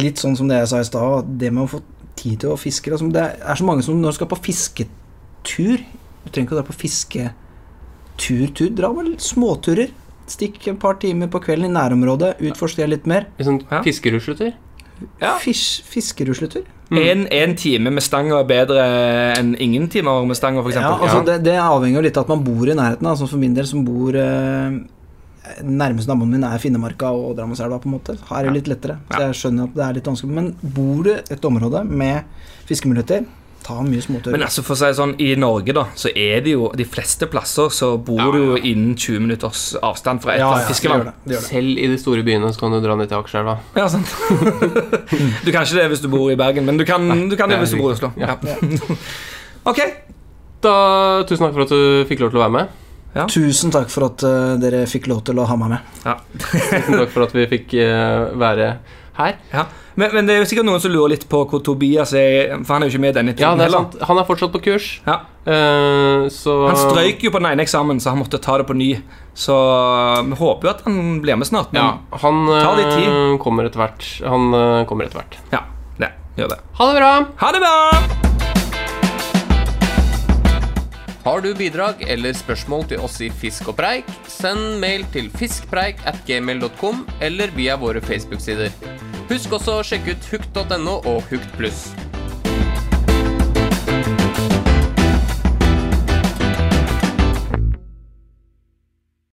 [SPEAKER 4] litt sånn som det jeg sa i stad, det med å få tid til å fiske Altså, Det er så mange som når du skal på fisketur Du trenger ikke å dra på fisketur-tur. Dra med litt småturer. Stikk et par timer på kvelden i nærområdet, utforsker det litt mer.
[SPEAKER 2] En sånn fiskerusletur.
[SPEAKER 3] Ja.
[SPEAKER 4] Fisk, fiskerusletur.
[SPEAKER 3] En, en time med stanga er bedre enn ingen timer med stanga, f.eks.
[SPEAKER 4] Ja, altså det, det avhenger jo litt av at man bor i nærheten. Altså for min del som bor eh, Nærmeste naboen min er Finnemarka og Drammenselva, på en måte. Her er det litt lettere. Så jeg skjønner at det er litt vanskelig. Men bor du et område med fiskemuligheter, ta mye småtøy.
[SPEAKER 3] Men altså for å si sånn, i Norge da, så er det jo de fleste plasser så bor du jo innen 20 minutters avstand fra et
[SPEAKER 4] ja, ja, det.
[SPEAKER 2] Selv i de store byene så kan du dra ned til Akerselva.
[SPEAKER 3] Ja, sant. *laughs* du kan ikke det hvis du bor i Bergen, men du kan, du kan det
[SPEAKER 2] det
[SPEAKER 3] hvis du bor i Oslo.
[SPEAKER 2] Ja.
[SPEAKER 3] Ja. *laughs* ok.
[SPEAKER 2] Da, tusen takk for at du fikk lov til å være med.
[SPEAKER 4] Tusen takk for at uh, dere fikk lov til å ha meg med.
[SPEAKER 3] Ja.
[SPEAKER 2] Tusen takk for at vi fikk uh, være her.
[SPEAKER 3] Ja. Men, men det er jo sikkert noen som lurer litt på hvor Tobias er, for han er jo ikke med i denne
[SPEAKER 2] Ja, det er
[SPEAKER 3] heller.
[SPEAKER 2] sant. Han er fortsatt på kurs.
[SPEAKER 3] Ja.
[SPEAKER 2] Uh, så
[SPEAKER 3] Han strøyk jo på den ene eksamen, så han måtte ta det på ny. Så vi håper jo at han blir med snart. Men
[SPEAKER 2] Ja, han
[SPEAKER 3] tar litt tid.
[SPEAKER 2] eh, kommer etter hvert. Han eh, kommer etter hvert.
[SPEAKER 3] ja, det, gjør det.
[SPEAKER 2] Ha det bra!
[SPEAKER 3] Ha det bra!
[SPEAKER 2] Har du bidrag eller spørsmål til oss i Fisk og preik, send mail til fiskpreik at gmail.com eller via våre Facebook-sider. Husk også å sjekke ut hukt.no og Hukt pluss.